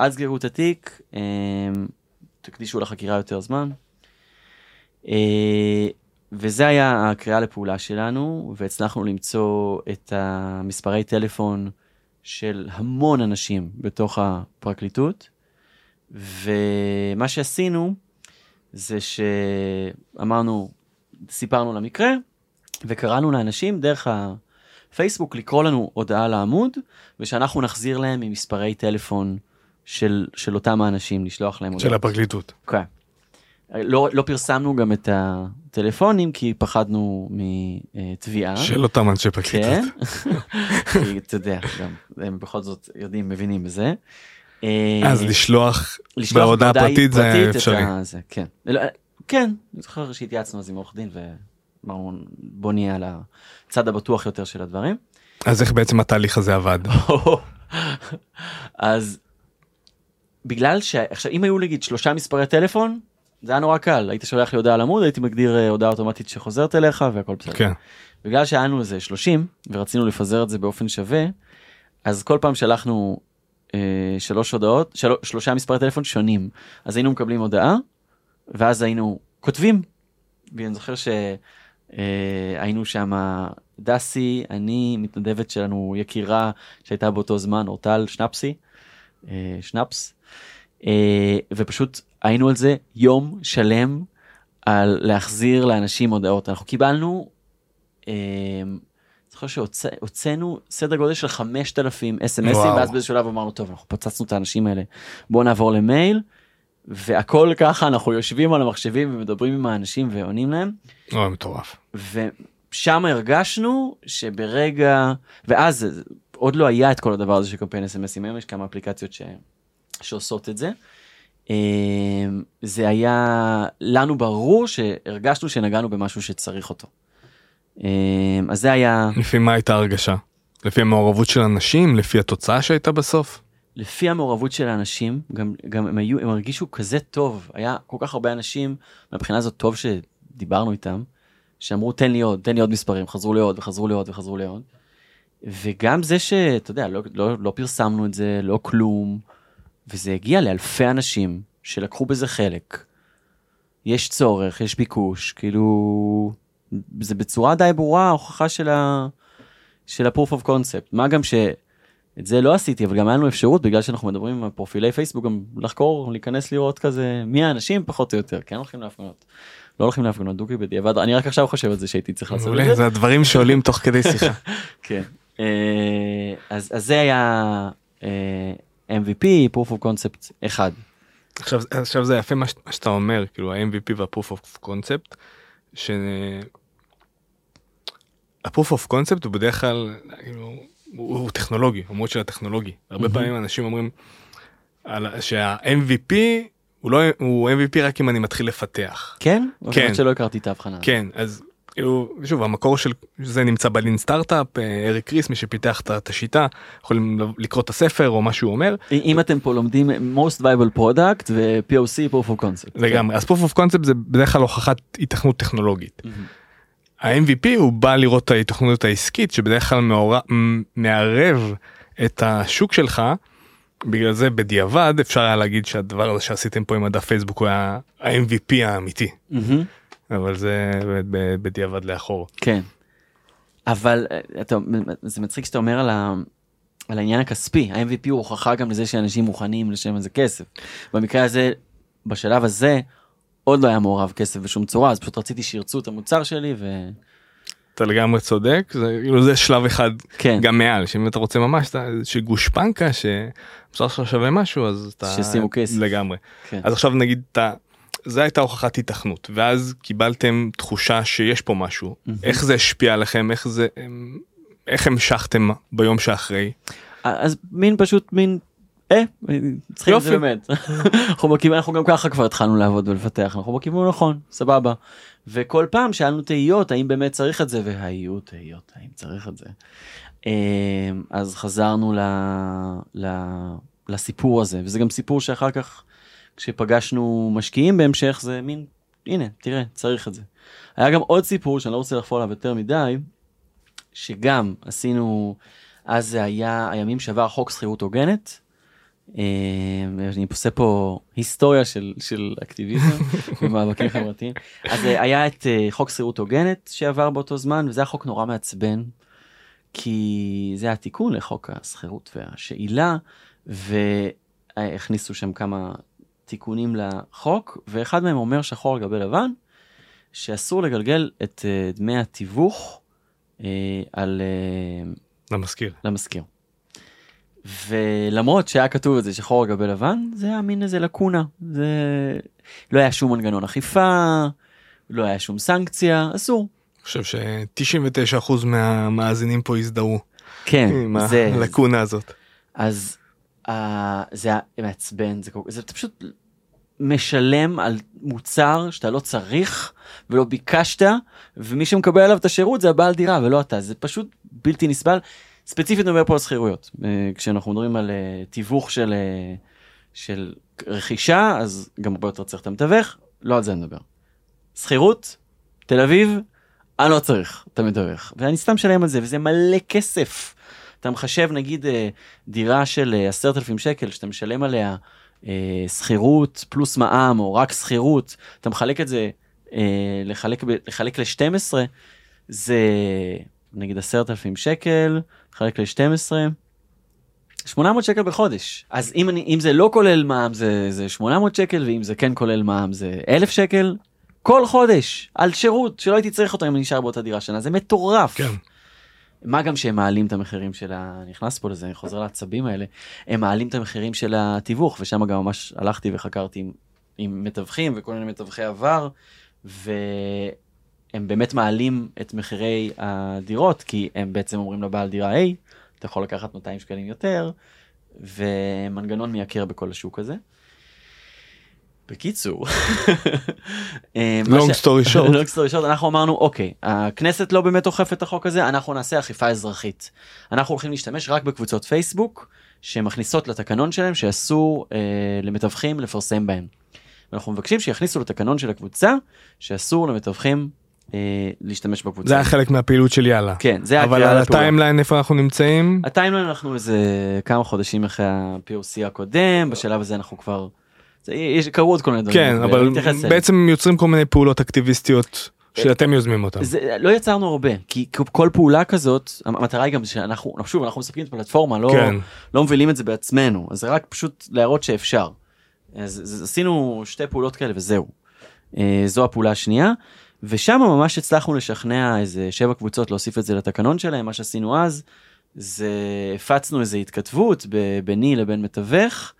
אל תסגרו את התיק, אה, תקדישו לחקירה יותר זמן. וזה היה הקריאה לפעולה שלנו, והצלחנו למצוא את המספרי טלפון של המון אנשים בתוך הפרקליטות, ומה שעשינו זה שאמרנו, סיפרנו על המקרה, וקראנו לאנשים דרך הפייסבוק לקרוא לנו הודעה לעמוד, ושאנחנו נחזיר להם ממספרי טלפון של, של אותם האנשים, לשלוח להם של הודעות. הפרקליטות. כן. לא, לא פרסמנו גם את הטלפונים כי פחדנו מתביעה. של אותם אנשי פרקליטות. כן. כי אתה יודע, גם הם בכל זאת יודעים, מבינים בזה. אה, אז לשלוח לשלוח בהודעה פרטית זה את אפשרי. ה- זה, כן. כן, אני זוכר שהתייעצנו אז עם עורך דין ואמרנו בוא נהיה על הצד הבטוח יותר של הדברים. אז איך בעצם התהליך הזה עבד? אז בגלל שעכשיו אם היו נגיד שלושה מספרי טלפון זה היה נורא קל היית שולח לי הודעה על עמוד הייתי מגדיר אה, הודעה אוטומטית שחוזרת אליך והכל בסדר. כן. בגלל שהיה לנו איזה 30 ורצינו לפזר את זה באופן שווה אז כל פעם שלחנו אה, שלוש הודעות של... שלושה מספרי טלפון שונים אז היינו מקבלים הודעה ואז היינו כותבים. ואני זוכר שהיינו שם דסי אני מתנדבת שלנו יקירה שהייתה באותו זמן אורטל שנפסי אה, שנפס אה, ופשוט היינו על זה יום שלם על להחזיר לאנשים הודעות אנחנו קיבלנו. אה, זוכר שהוצאנו סדר גודל של 5,000 אס.אם.אסים. ואז באיזשהו שלב אמרנו טוב אנחנו פוצצנו את האנשים האלה בוא נעבור למייל והכל ככה אנחנו יושבים על המחשבים ומדברים עם האנשים ועונים להם אוי מטורף. ושם הרגשנו שברגע ואז עוד לא היה את כל הדבר הזה של קמפיין אס.אם.אסים היום יש כמה אפליקציות ש... שעושות את זה. אמ, זה היה לנו ברור שהרגשנו שנגענו במשהו שצריך אותו. אמ, אז זה היה לפי מה הייתה הרגשה? לפי המעורבות של אנשים? לפי התוצאה שהייתה בסוף? לפי המעורבות של האנשים גם גם הם היו הם הרגישו כזה טוב היה כל כך הרבה אנשים מהבחינה הזאת טוב שדיברנו איתם שאמרו תן לי עוד תן לי עוד מספרים חזרו לי עוד וחזרו לי עוד וחזרו לי עוד. וגם זה שאתה יודע, לא, לא, לא פרסמנו את זה, לא כלום, וזה הגיע לאלפי אנשים שלקחו בזה חלק. יש צורך, יש ביקוש, כאילו, זה בצורה די ברורה ההוכחה של, ה, של ה-proof of concept. מה גם שאת זה לא עשיתי, אבל גם היה לנו אפשרות, בגלל שאנחנו מדברים על פרופילי פייסבוק, גם לחקור, להיכנס לראות כזה מי האנשים פחות או יותר, כן הולכים להפגנות. לא הולכים להפגנות דוקי בדיעבד, אני רק עכשיו חושב על זה שהייתי צריך לעשות את זה. זה הדברים שעולים תוך כדי שיחה. כן. אה, אז, אז זה היה אה, MVP, proof of concept אחד. עכשיו, עכשיו זה יפה מה, ש- מה שאתה אומר, כאילו ה-MVP וה-proof of concept, ש... ה-proof of concept הוא בדרך כלל, כאילו, הוא, הוא טכנולוגי, מאוד של הטכנולוגי. הרבה מהמם. פעמים אנשים אומרים על- שה-MVP הוא לא, הוא MVP רק אם אני מתחיל לפתח. כן? כן. למרות שלא הכרתי את ההבחנה. כן, אז שוב, המקור של זה נמצא בלין סטארט-אפ, אה, אריק ריס, מי שפיתח את- השיטה, יכולים לקרוא את הספר או מה שהוא אומר. אם אתם פה לומדים most viable product ו-POC, proof of concept. לגמרי, אז proof of concept זה בדרך כלל הוכחת היתכנות טכנולוגית. ה-MVP הוא בא לראות את ההתכנות העסקית שבדרך כלל מערב את השוק שלך. בגלל זה בדיעבד אפשר היה להגיד שהדבר הזה שעשיתם פה עם הדף פייסבוק הוא היה ה-MVP האמיתי מהמם. אבל זה באמת בדיעבד לאחור. כן. אבל אה, אתה, זה מצחיק שאתה אומר על, ה, על העניין הכספי, ה-MVP הוא הוכחה גם לזה שאנשים מוכנים לשלם על זה כסף. במקרה הזה, בשלב הזה, עוד לא היה מעורב כסף בשום צורה, אז פשוט רציתי שירצו את המוצר שלי ו... אתה לגמרי צודק זה כאילו זה שלב אחד כן, גם מעל שאם אתה רוצה ממש שגושפנקה שהמוצר שלך שווה משהו אז אתה שישימו כסף. לגמרי כן. אז עכשיו נגיד אתה זה הייתה הוכחת היתכנות ואז קיבלתם תחושה שיש פה משהו מהמם. איך זה השפיע עליכם איך זה איך המשכתם ביום שאחרי אז מין פשוט מין, אה, צריכים את זה יופי. באמת. אנחנו בכיוון, אנחנו גם ככה כבר התחלנו לעבוד ולפתח, אנחנו בכיוון הנכון, סבבה. וכל פעם שאלנו תהיות האם באמת צריך את זה, והיו תהיות האם צריך את זה. אה, אז חזרנו ל, ל, לסיפור הזה, וזה גם סיפור שאחר כך, כשפגשנו משקיעים בהמשך, זה מין, הנה, תראה, צריך את זה. היה גם עוד סיפור שאני לא רוצה לחפור עליו יותר מדי, שגם עשינו, אז זה היה הימים שעבר חוק שכירות הוגנת. אה, אני עושה פה היסטוריה של, של אקטיביזם ומאבקים חברתיים. אז אה, היה את אה, חוק שכירות הוגנת שעבר באותו זמן, וזה היה חוק נורא מעצבן, כי זה היה תיקון לחוק השכירות והשאילה, והכניסו שם כמה תיקונים לחוק, ואחד מהם אומר שחור על גבי לבן, שאסור לגלגל את אה, דמי התיווך אה, על אה, למזכיר למשכיר. ולמרות שהיה כתוב את זה שחור על גבי לבן, זה היה מין איזה לקונה. זה לא היה שום מנגנון אכיפה, לא היה שום סנקציה, אסור. אני חושב ש-99% מהמאזינים פה הזדהו כן, עם זה, הלקונה הזאת. אז uh, זה מעצבן, זה, זה אתה פשוט משלם על מוצר שאתה לא צריך ולא ביקשת, ומי שמקבל עליו את השירות זה הבעל דירה ולא אתה, זה פשוט בלתי נסבל. ספציפית אני מדבר פה על שכירויות, אה, כשאנחנו מדברים על אה, תיווך של, אה, של רכישה, אז גם הרבה יותר צריך את המתווך, לא על זה אני מדבר. שכירות, תל אביב, אני לא צריך את המתווך, ואני סתם משלם על זה, וזה מלא כסף. אתה מחשב נגיד אה, דירה של אה, עשרת אלפים שקל שאתה משלם עליה אה, שכירות פלוס מע"מ או רק שכירות, אתה מחלק את זה לחלק, לחלק ל-12, זה נגיד עשרת אלפים שקל, חלק ל-12, 800 שקל בחודש. אז אם, אני, אם זה לא כולל מע"מ זה, זה 800 שקל, ואם זה כן כולל מע"מ זה 1,000 שקל. כל חודש על שירות שלא הייתי צריך אותו אם אני נשאר באותה דירה שנה זה מטורף. כן. מה גם שהם מעלים את המחירים של ה... נכנס פה לזה, אני חוזר לעצבים האלה, הם מעלים את המחירים של התיווך, ושם גם ממש הלכתי וחקרתי עם, עם מתווכים וכל מיני מתווכי עבר, והם באמת מעלים את מחירי הדירות, כי הם בעצם אומרים לבעל דירה, היי, אתה יכול לקחת 200 שקלים יותר, ומנגנון מייקר בכל השוק הזה. בקיצור, אה, long story short long story short, אנחנו אמרנו אוקיי הכנסת לא באמת אוכפת את החוק הזה אנחנו נעשה אכיפה אזרחית. אנחנו הולכים להשתמש רק בקבוצות פייסבוק שמכניסות לתקנון שלהם שאסור אה, למתווכים לפרסם בהם. אנחנו מבקשים שיכניסו לתקנון של הקבוצה שאסור למתווכים אה, להשתמש בקבוצה. זה היה חלק מהפעילות של יאללה. כן, זה אבל הקריאה על. הטיימליין איפה אנחנו נמצאים? ה timeline אנחנו איזה כמה חודשים אחרי ה-POC הקודם, בשלב הזה אנחנו כבר, יש, קרו עוד כל מיני דברים. כן, אבל. בעצם יוצרים כל מיני פעולות אקטיביסטיות שאתם יוזמים אותם. זה, לא יצרנו הרבה, כי כל פעולה כזאת, המטרה היא גם שאנחנו, שוב, אנחנו מספקים את הפלטפורמה, לא, כן. לא מובילים את זה בעצמנו, אז זה רק פשוט להראות שאפשר. אז, אז עשינו שתי פעולות כאלה וזהו. אה, זו הפעולה השנייה, ושם ממש הצלחנו לשכנע איזה שבע קבוצות להוסיף את זה לתקנון שלהם, מה שעשינו אז, זה הפצנו איזה התכתבות ביני לבין מתווך,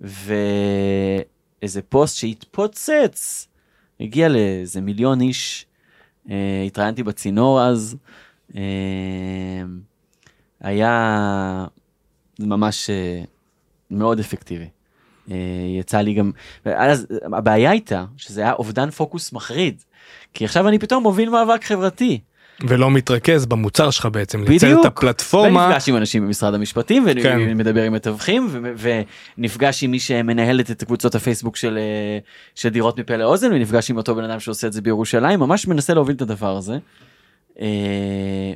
ואיזה פוסט שהתפוצץ, הגיע לאיזה מיליון איש, אה, התראיינתי בצינור אז, אה, היה ממש אה, מאוד אפקטיבי. אה, יצא לי גם, אז הבעיה הייתה שזה היה אובדן פוקוס מחריד, כי עכשיו אני פתאום מוביל מאבק חברתי. ולא מתרכז במוצר שלך בעצם, לייצר בדיוק. את הפלטפורמה. ונפגש עם אנשים במשרד המשפטים כן. ומדבר עם מתווכים ו- ונפגש עם מי שמנהלת את קבוצות הפייסבוק של, אה, של דירות מפה לאוזן ונפגש עם אותו בן אדם שעושה את זה בירושלים ממש מנסה להוביל את הדבר הזה. אה,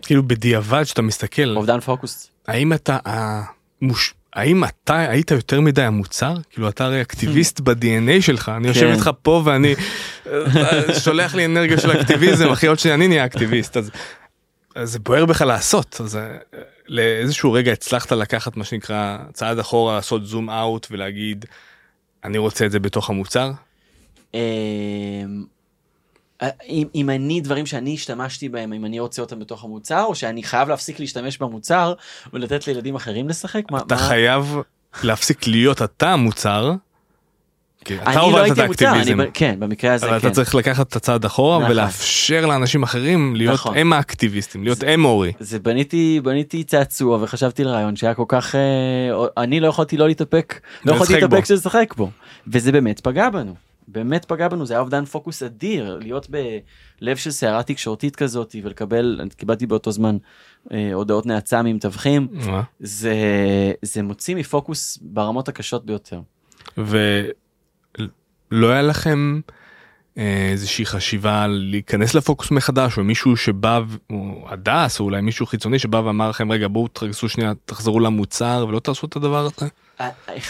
כאילו בדיעבד שאתה מסתכל, אובדן פוקוס. האם אתה, המוש... האם אתה היית יותר מדי המוצר? כאילו אתה הרי אקטיביסט ב-DNA שלך, אני יושב כן. איתך פה ואני אה, שולח לי אנרגיה של אקטיביזם, אחי עוד שנייה אני נהיה אקטיביסט, אז זה בוער בך לעשות, אז אה, לאיזשהו רגע הצלחת לקחת מה שנקרא צעד אחורה, לעשות זום אאוט ולהגיד, אני רוצה את זה בתוך המוצר? אה, אם, אם אני דברים שאני השתמשתי בהם אם אני רוצה אותם בתוך המוצר או שאני חייב להפסיק להשתמש במוצר ולתת לילדים אחרים לשחק מה, אתה מה... חייב להפסיק להיות אתה המוצר. אתה לא הובלת את המוצר, אני, האקטיביזם. כן במקרה הזה אבל כן. אתה צריך לקחת את הצעד אחורה נכון. ולאפשר לאנשים אחרים להיות נכון. הם האקטיביסטים, להיות הם אורי. זה בניתי בניתי צעצוע וחשבתי לרעיון שהיה כל כך אה, אני לא יכולתי לא להתאפק לא יכולתי. להתאפק לשחק בו וזה באמת פגע בנו באמת פגע בנו זה היה אובדן פוקוס אדיר להיות בלב של סערה תקשורתית כזאת ולקבל אני קיבלתי באותו זמן אה, הודעות נאצה ממתווכים? זה זה מוציא מפוקוס ברמות הקשות ביותר. ולא היה לכם אה, איזושהי חשיבה להיכנס לפוקוס מחדש או מישהו שבא או הדס או אולי מישהו חיצוני שבא ואמר לכם רגע בואו תרגזו שנייה תחזרו למוצר ולא תעשו את הדבר הזה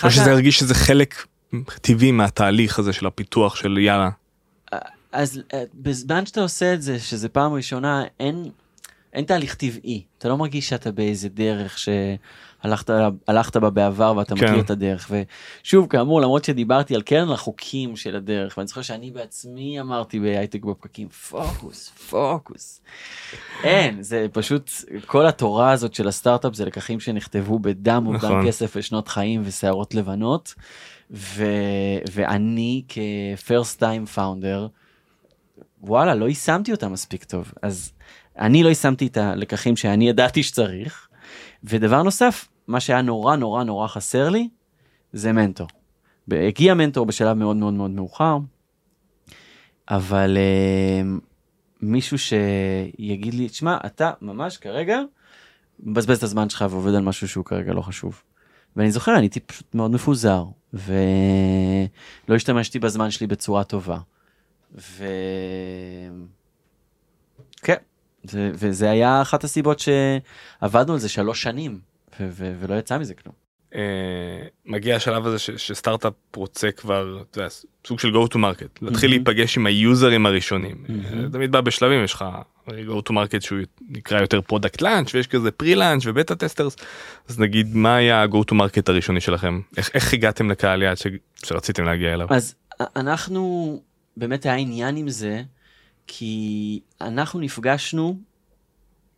או שזה הרגיש שזה חלק טבעי מהתהליך הזה של הפיתוח של יאללה. אז אה, בזמן שאתה עושה את זה שזה פעם ראשונה אין אין תהליך טבעי אתה לא מרגיש שאתה באיזה דרך שהלכת הלכת בה בעבר ואתה כן. מכיר את הדרך ושוב כאמור למרות שדיברתי על קרן לחוקים של הדרך ואני זוכר שאני בעצמי אמרתי בהייטק בפקקים פוקוס פוקוס. אין זה פשוט כל התורה הזאת של הסטארט-אפ זה לקחים שנכתבו בדם אובדן נכון. כסף ושנות חיים ושערות לבנות. ו... ואני כפרסט טיים פאונדר וואלה לא יישמתי אותה מספיק טוב אז אני לא יישמתי את הלקחים שאני ידעתי שצריך ודבר נוסף מה שהיה נורא נורא נורא חסר לי זה מנטור. הגיע מנטור בשלב מאוד מאוד מאוד מאוחר אבל uh, מישהו שיגיד לי תשמע אתה ממש כרגע מבזבז את הזמן שלך ועובד על משהו שהוא כרגע לא חשוב. ואני זוכר אני הייתי פשוט מאוד מפוזר ולא השתמשתי בזמן שלי בצורה טובה. ו... כן, זה, וזה היה אחת הסיבות שעבדנו על זה שלוש שנים ו- ו- ולא יצא מזה כלום. אה, מגיע השלב הזה ש- שסטארט-אפ רוצה כבר אתה יודע, סוג של go to market להתחיל Mhm. להיפגש עם היוזרים הראשונים Mhm. זה תמיד בא בשלבים יש לך go to market שהוא נקרא יותר product launch ויש כזה pre launch ו beta testers אז נגיד מה היה ה-go to market הראשוני שלכם איך, איך הגעתם לקהל יעד ש- שרציתם להגיע אליו. אז אנחנו באמת היה עניין עם זה כי אנחנו נפגשנו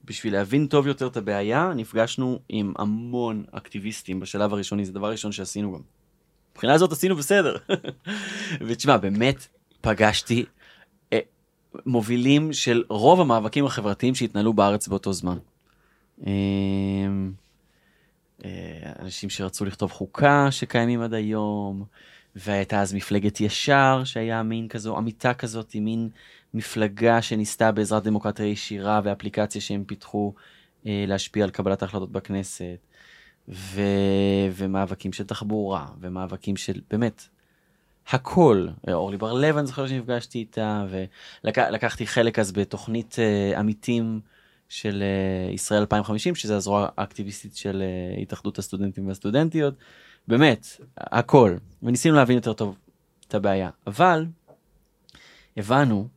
בשביל להבין טוב יותר את הבעיה נפגשנו עם המון אקטיביסטים בשלב הראשוני זה דבר ראשון שעשינו גם. מבחינה הזאת עשינו בסדר. ותשמע באמת פגשתי אה, מובילים של רוב המאבקים החברתיים שהתנהלו בארץ באותו זמן. אה, אה, אנשים שרצו לכתוב חוקה שקיימים עד היום, והייתה אז מפלגת ישר שהיה מין כזו עמיתה כזאת מין מפלגה שניסתה בעזרת דמוקרטיה ישירה ואפליקציה שהם פיתחו אה, להשפיע על קבלת ההחלטות בכנסת ו... ומאבקים של תחבורה ומאבקים של באמת הכל. אורלי בר לב, אני זוכר שנפגשתי איתה, ולקחתי חלק אז בתוכנית uh, עמיתים של uh, ישראל 2050, שזה הזרוע האקטיביסטית של uh, התאחדות הסטודנטים והסטודנטיות. באמת, הכל. וניסינו להבין יותר טוב את הבעיה. אבל הבנו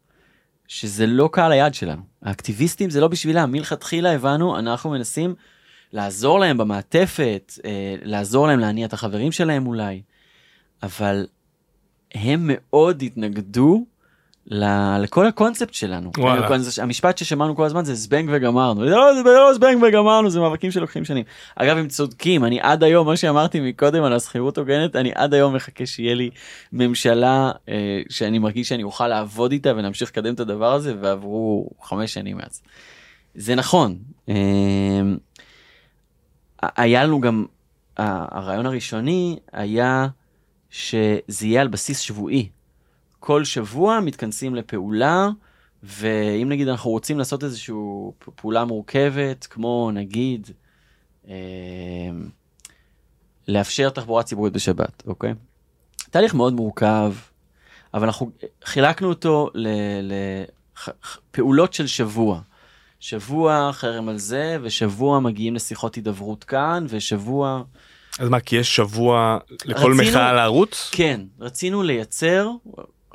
שזה לא קהל היעד שלנו. האקטיביסטים זה לא בשבילם. מלכתחילה הבנו, אנחנו מנסים לעזור להם במעטפת, אה, לעזור להם להניע את החברים שלהם אולי, אבל הם מאוד התנגדו לכל הקונספט שלנו. המשפט ששמענו כל הזמן זה זבנג וגמרנו. זה לא, זה לא זבנג וגמרנו, זה מאבקים שלוקחים שנים. אגב, הם צודקים, אני עד היום, מה שאמרתי מקודם על השכירות הוגנת, אני עד היום מחכה שיהיה לי ממשלה אה, שאני מרגיש שאני אוכל לעבוד איתה ולהמשיך לקדם את הדבר הזה, ועברו חמש שנים מאז. זה נכון. אה, היה לנו גם, הרעיון הראשוני היה שזה יהיה על בסיס שבועי. כל שבוע מתכנסים לפעולה, ואם נגיד אנחנו רוצים לעשות איזושהי פעולה מורכבת, כמו נגיד אה, לאפשר תחבורה ציבורית בשבת, אוקיי? תהליך מאוד מורכב, אבל אנחנו חילקנו אותו לפעולות של שבוע. שבוע חרם על זה, ושבוע מגיעים לשיחות הידברות כאן, ושבוע... אז מה, כי יש שבוע לכל רצינו, מחאה לערוץ? כן, רצינו לייצר,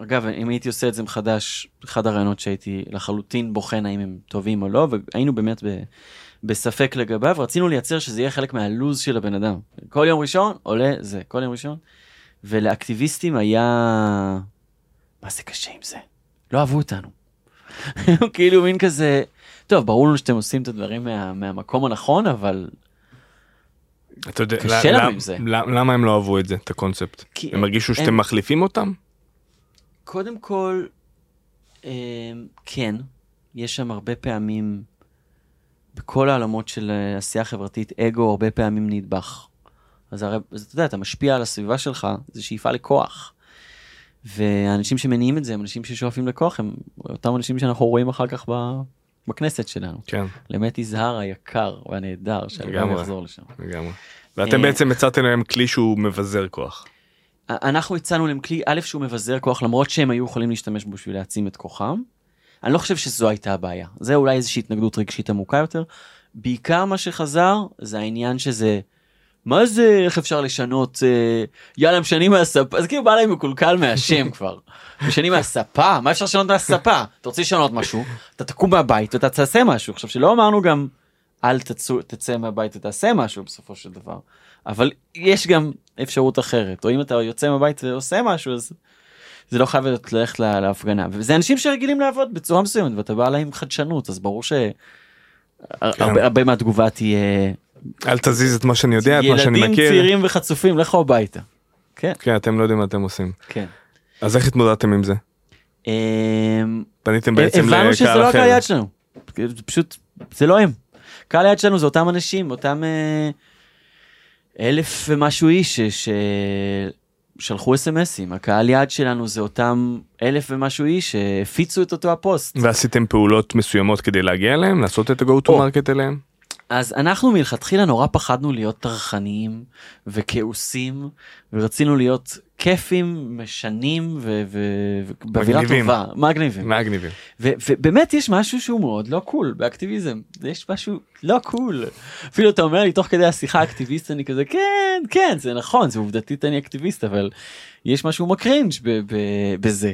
אגב, אם הייתי עושה את זה מחדש, אחד הרעיונות שהייתי לחלוטין בוחן האם הם טובים או לא, והיינו באמת ב, בספק לגביו, רצינו לייצר שזה יהיה חלק מהלוז של הבן אדם. כל יום ראשון עולה זה, כל יום ראשון. ולאקטיביסטים היה... מה זה קשה עם זה? לא אהבו אותנו. כאילו מין כזה, טוב, ברור לנו שאתם עושים את הדברים מה, מהמקום הנכון, אבל... אתה יודע, קשה לנו עם זה. למה הם לא אהבו את זה, את הקונספט? הם הרגישו שאתם. מחליפים אותם? קודם כל, אה, כן, יש שם הרבה פעמים, בכל העולמות של אה, עשייה חברתית, אגו הרבה פעמים נדבך. אז הרי, אז אתה יודע, אתה משפיע על הסביבה שלך, זה שאיפה לכוח. והאנשים שמניעים את זה הם אנשים ששואפים לכוח, הם אותם אנשים שאנחנו רואים אחר כך ב... בכנסת שלנו. כן. למט יזהר היקר והנהדר, שאני גם אחזור לשם. לגמרי. ואתם בעצם הצעתם להם כלי שהוא מבזר כוח. אנחנו הצענו להם כלי, א', שהוא מבזר כוח, למרות שהם היו יכולים להשתמש בו בשביל להעצים את כוחם. אני לא חושב שזו הייתה הבעיה. זה אולי איזושהי התנגדות רגשית עמוקה יותר. בעיקר מה שחזר זה העניין שזה, מה זה, איך אפשר לשנות, אה, יאללה, משנים מהספה, זה כאילו בא להם מקולקל מהשם כבר. משנים מהספה, מה אפשר לשנות מהספה? אתה רוצה לשנות משהו, אתה תקום מהבית ואתה תעשה משהו. עכשיו שלא אמרנו גם, אל תצא, תצא מהבית ותעשה משהו בסופו של דבר. אבל יש גם אפשרות אחרת, או אם אתה יוצא מהבית ועושה משהו, אז זה לא חייב ללכת להפגנה. וזה אנשים שרגילים לעבוד בצורה מסוימת, ואתה בא להם חדשנות, אז ברור שהרבה כן. מהתגובה תהיה... אל תזיז את מה שאני יודע, את מה שאני מכיר. ילדים צעירים וחצופים, לכו הביתה. כן. כן, אתם לא יודעים מה אתם עושים. כן. אז איך התמודדתם עם זה? אמ, פניתם בעצם לקהל אחר. הבנו שזה לא הקהל היד שלנו. פשוט, זה לא הם. קהל היד שלנו זה אותם אנשים, אותם... אלף ומשהו איש ששלחו אסמסים, הקהל יעד שלנו זה אותם אלף ומשהו איש שהפיצו את אותו הפוסט. ועשיתם פעולות מסוימות כדי להגיע אליהם, לעשות את ה-go to market אליהם? אז אנחנו מלכתחילה נורא פחדנו להיות טרחניים וכעוסים ורצינו להיות כיפים, משנים ובאווירה טובה. מגניבים. מגניבים. ובאמת יש משהו שהוא מאוד לא cool באקטיביזם. יש משהו לא cool. אפילו אתה אומר לי תוך כדי השיחה אקטיביסט אני כזה כן כן זה נכון זה עובדתית אני אקטיביסט אבל יש משהו מקרינג' בזה.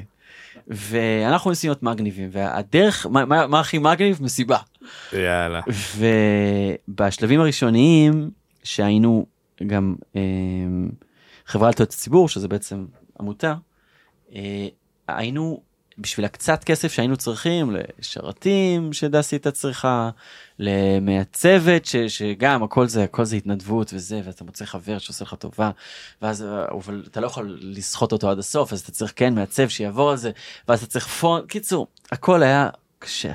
ואנחנו מנסים להיות מגניבים והדרך מה, מה, מה הכי מגניב מסיבה. יאללה. ובשלבים הראשוניים שהיינו גם. אה, חברה לתועלת הציבור שזה בעצם עמותה אה, היינו בשביל הקצת כסף שהיינו צריכים לשרתים שדסי הייתה צריכה למעצבת ש, שגם הכל זה הכל זה התנדבות וזה ואתה מוצא חבר שעושה לך טובה ואז אבל אתה לא יכול לסחוט אותו עד הסוף אז אתה צריך כן מעצב שיעבור על זה ואז אתה צריך פון קיצור הכל היה קשה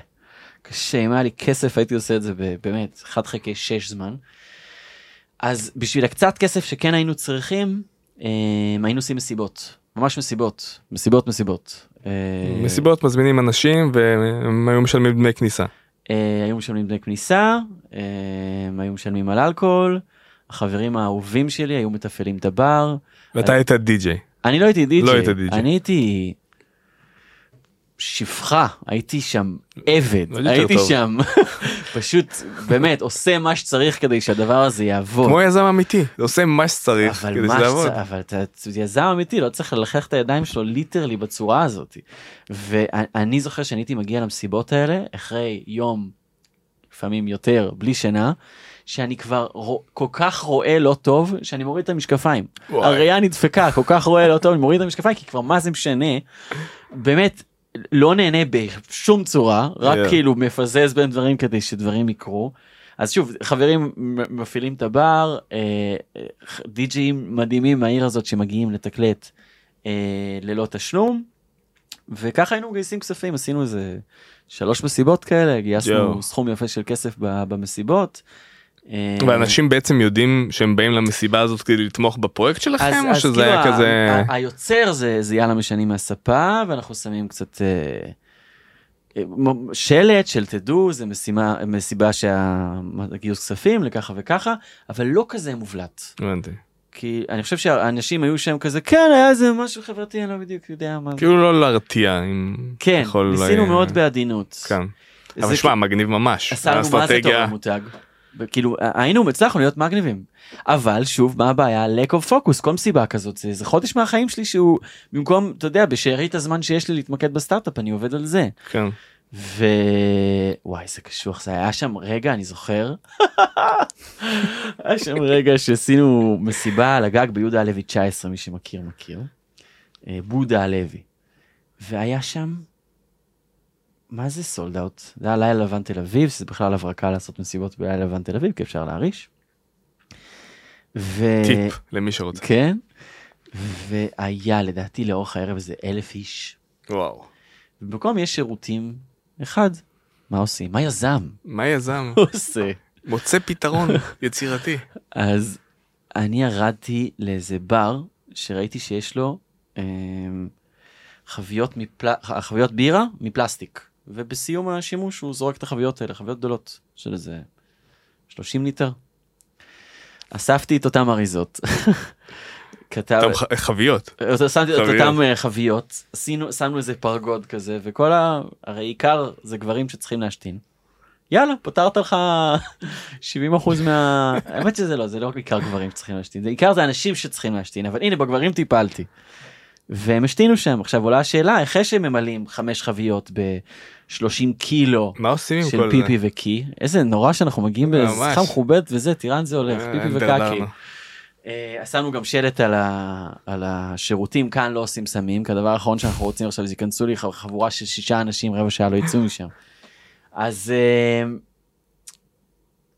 קשה אם היה לי כסף הייתי עושה את זה באמת 1 חלקי 6 זמן. אז בשביל הקצת כסף שכן היינו צריכים אה, היינו עושים מסיבות, ממש מסיבות, מסיבות מסיבות. אה, מסיבות מזמינים אנשים והם היו משלמים דמי כניסה. אה, היו משלמים דמי כניסה, הם היו משלמים על אלכוהול, החברים האהובים שלי היו מתפעלים את הבר. ואתה היית די-ג'יי. אני לא הייתי די.ג'יי, לא היית די.ג'יי. אני הייתי שפחה, הייתי שם עבד, הייתי טוב. שם פשוט באמת עושה מה שצריך כדי שהדבר הזה יעבוד. כמו יזם אמיתי, עושה מה שצריך כדי שזה יעבוד. אבל אתה יזם אמיתי, לא צריך ללכלך את הידיים שלו ליטרלי בצורה הזאת. ואני זוכר שאני הייתי מגיע למסיבות האלה אחרי יום, לפעמים יותר, בלי שינה, שאני כבר רוא- כל כך רואה לא טוב, שאני מוריד את המשקפיים. הראייה נדפקה, כל כך רואה לא טוב, אני מוריד את המשקפיים, כי כבר מה זה משנה. באמת, לא נהנה בשום צורה, רק Yeah. כאילו מפזז בין דברים כדי שדברים יקרו. אז שוב, חברים מפעילים את הבר, אה, אה, די.ג'ים מדהימים מהעיר הזאת שמגיעים לתקלט אה, ללא תשלום, וככה היינו מגייסים כספים, עשינו איזה שלוש מסיבות כאלה, גייסנו יואו. סכום יפה של כסף במסיבות. אה, ואנשים בעצם יודעים שהם באים למסיבה הזאת כדי לתמוך בפרויקט שלכם או שזה היה כאילו כזה ה- ה- היוצר זה זה יאללה משנים מהספה ואנחנו שמים קצת אה, אה, שלט של תדעו זה משימה מסיבה שהגיוס כספים לככה וככה אבל לא כזה מובלט הבנתי. כי אני חושב שהאנשים היו שם כזה כן היה איזה משהו חברתי אני לא בדיוק יודע מה זה." כאילו לא להרתיע אם כן אולי- ניסינו מאוד בעדינות. כן. אבל שמע מגניב ממש. עשה לנו מה זה טוב המותג. כאילו היינו הצלחנו להיות מגניבים. אבל שוב מה הבעיה? Lack of focus כל מסיבה כזאת. זה, זה חודש מהחיים שלי שהוא במקום אתה יודע בשארית הזמן שיש לי להתמקד בסטארט-אפ אני עובד על זה. כן. ווואי זה קשוח זה היה. שם רגע אני זוכר. היה שם רגע שעשינו מסיבה על הגג ביהודה הלוי 19 מי שמכיר מכיר. אה, בודה הלוי. והיה שם. מה זה סולד אאוט? זה היה לילה לבן תל אביב שזה בכלל הברקה לעשות מסיבות בלילה לבן תל אביב כי אפשר להריש. ו... טיפ למי שרוצה. כן. והיה לדעתי לאורך הערב איזה אלף איש. וואו. במקום יש שירותים אחד. מה עושים? מה יזם מה יזם? עושה? מוצא פתרון יצירתי. אז אני ירדתי לאיזה בר שראיתי שיש לו אמ, חביות, מפל... חביות בירה מפלסטיק ובסיום השימוש הוא זורק את החביות האלה חביות גדולות של איזה 30 ליטר. אספתי את אותם אריזות. כתב... אותם חביות. שמתי את. אותם אה, חביות, עשינו, שמנו איזה פרגוד כזה, וכל ה... הרי עיקר זה גברים שצריכים להשתין. יאללה, פתרת לך 70 אחוז מה... האמת שזה לא, זה לא עיקר גברים שצריכים להשתין, זה עיקר זה אנשים שצריכים להשתין, אבל הנה בגברים טיפלתי. והם השתינו שם, עכשיו עולה השאלה, אחרי שהם ממלאים חמש חביות ב-30 קילו מה עושים עם של כל זה? פיפי וקי, איזה נורא שאנחנו מגיעים. בשיחה מכובדת וזה, לאן זה הולך, אה, פיפי. וקקי. אה, שמנו גם שלט על, ה, על השירותים כאן לא עושים סמים כי הדבר האחרון שאנחנו רוצים עכשיו זה ייכנסו לי חבורה של שישה אנשים רבע שעה לא יצאו משם. אז אה,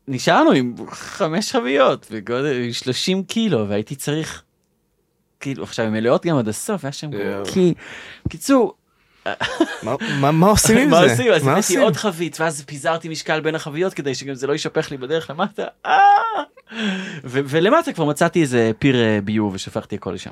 נשארנו עם חמש חביות בגודל 30 קילו והייתי צריך כאילו עכשיו הן מלאות גם עד הסוף היה שם. כי קיצור מה- מה- מה עושים עם זה? מה עושים אז הבאתי? עוד חבית ואז פיזרתי משקל בין החביות כדי שגם זה לא יישפך לי בדרך למטה אה! ו- ולמטה כבר מצאתי איזה פיר אה, ביוב ושפכתי הכל לשם.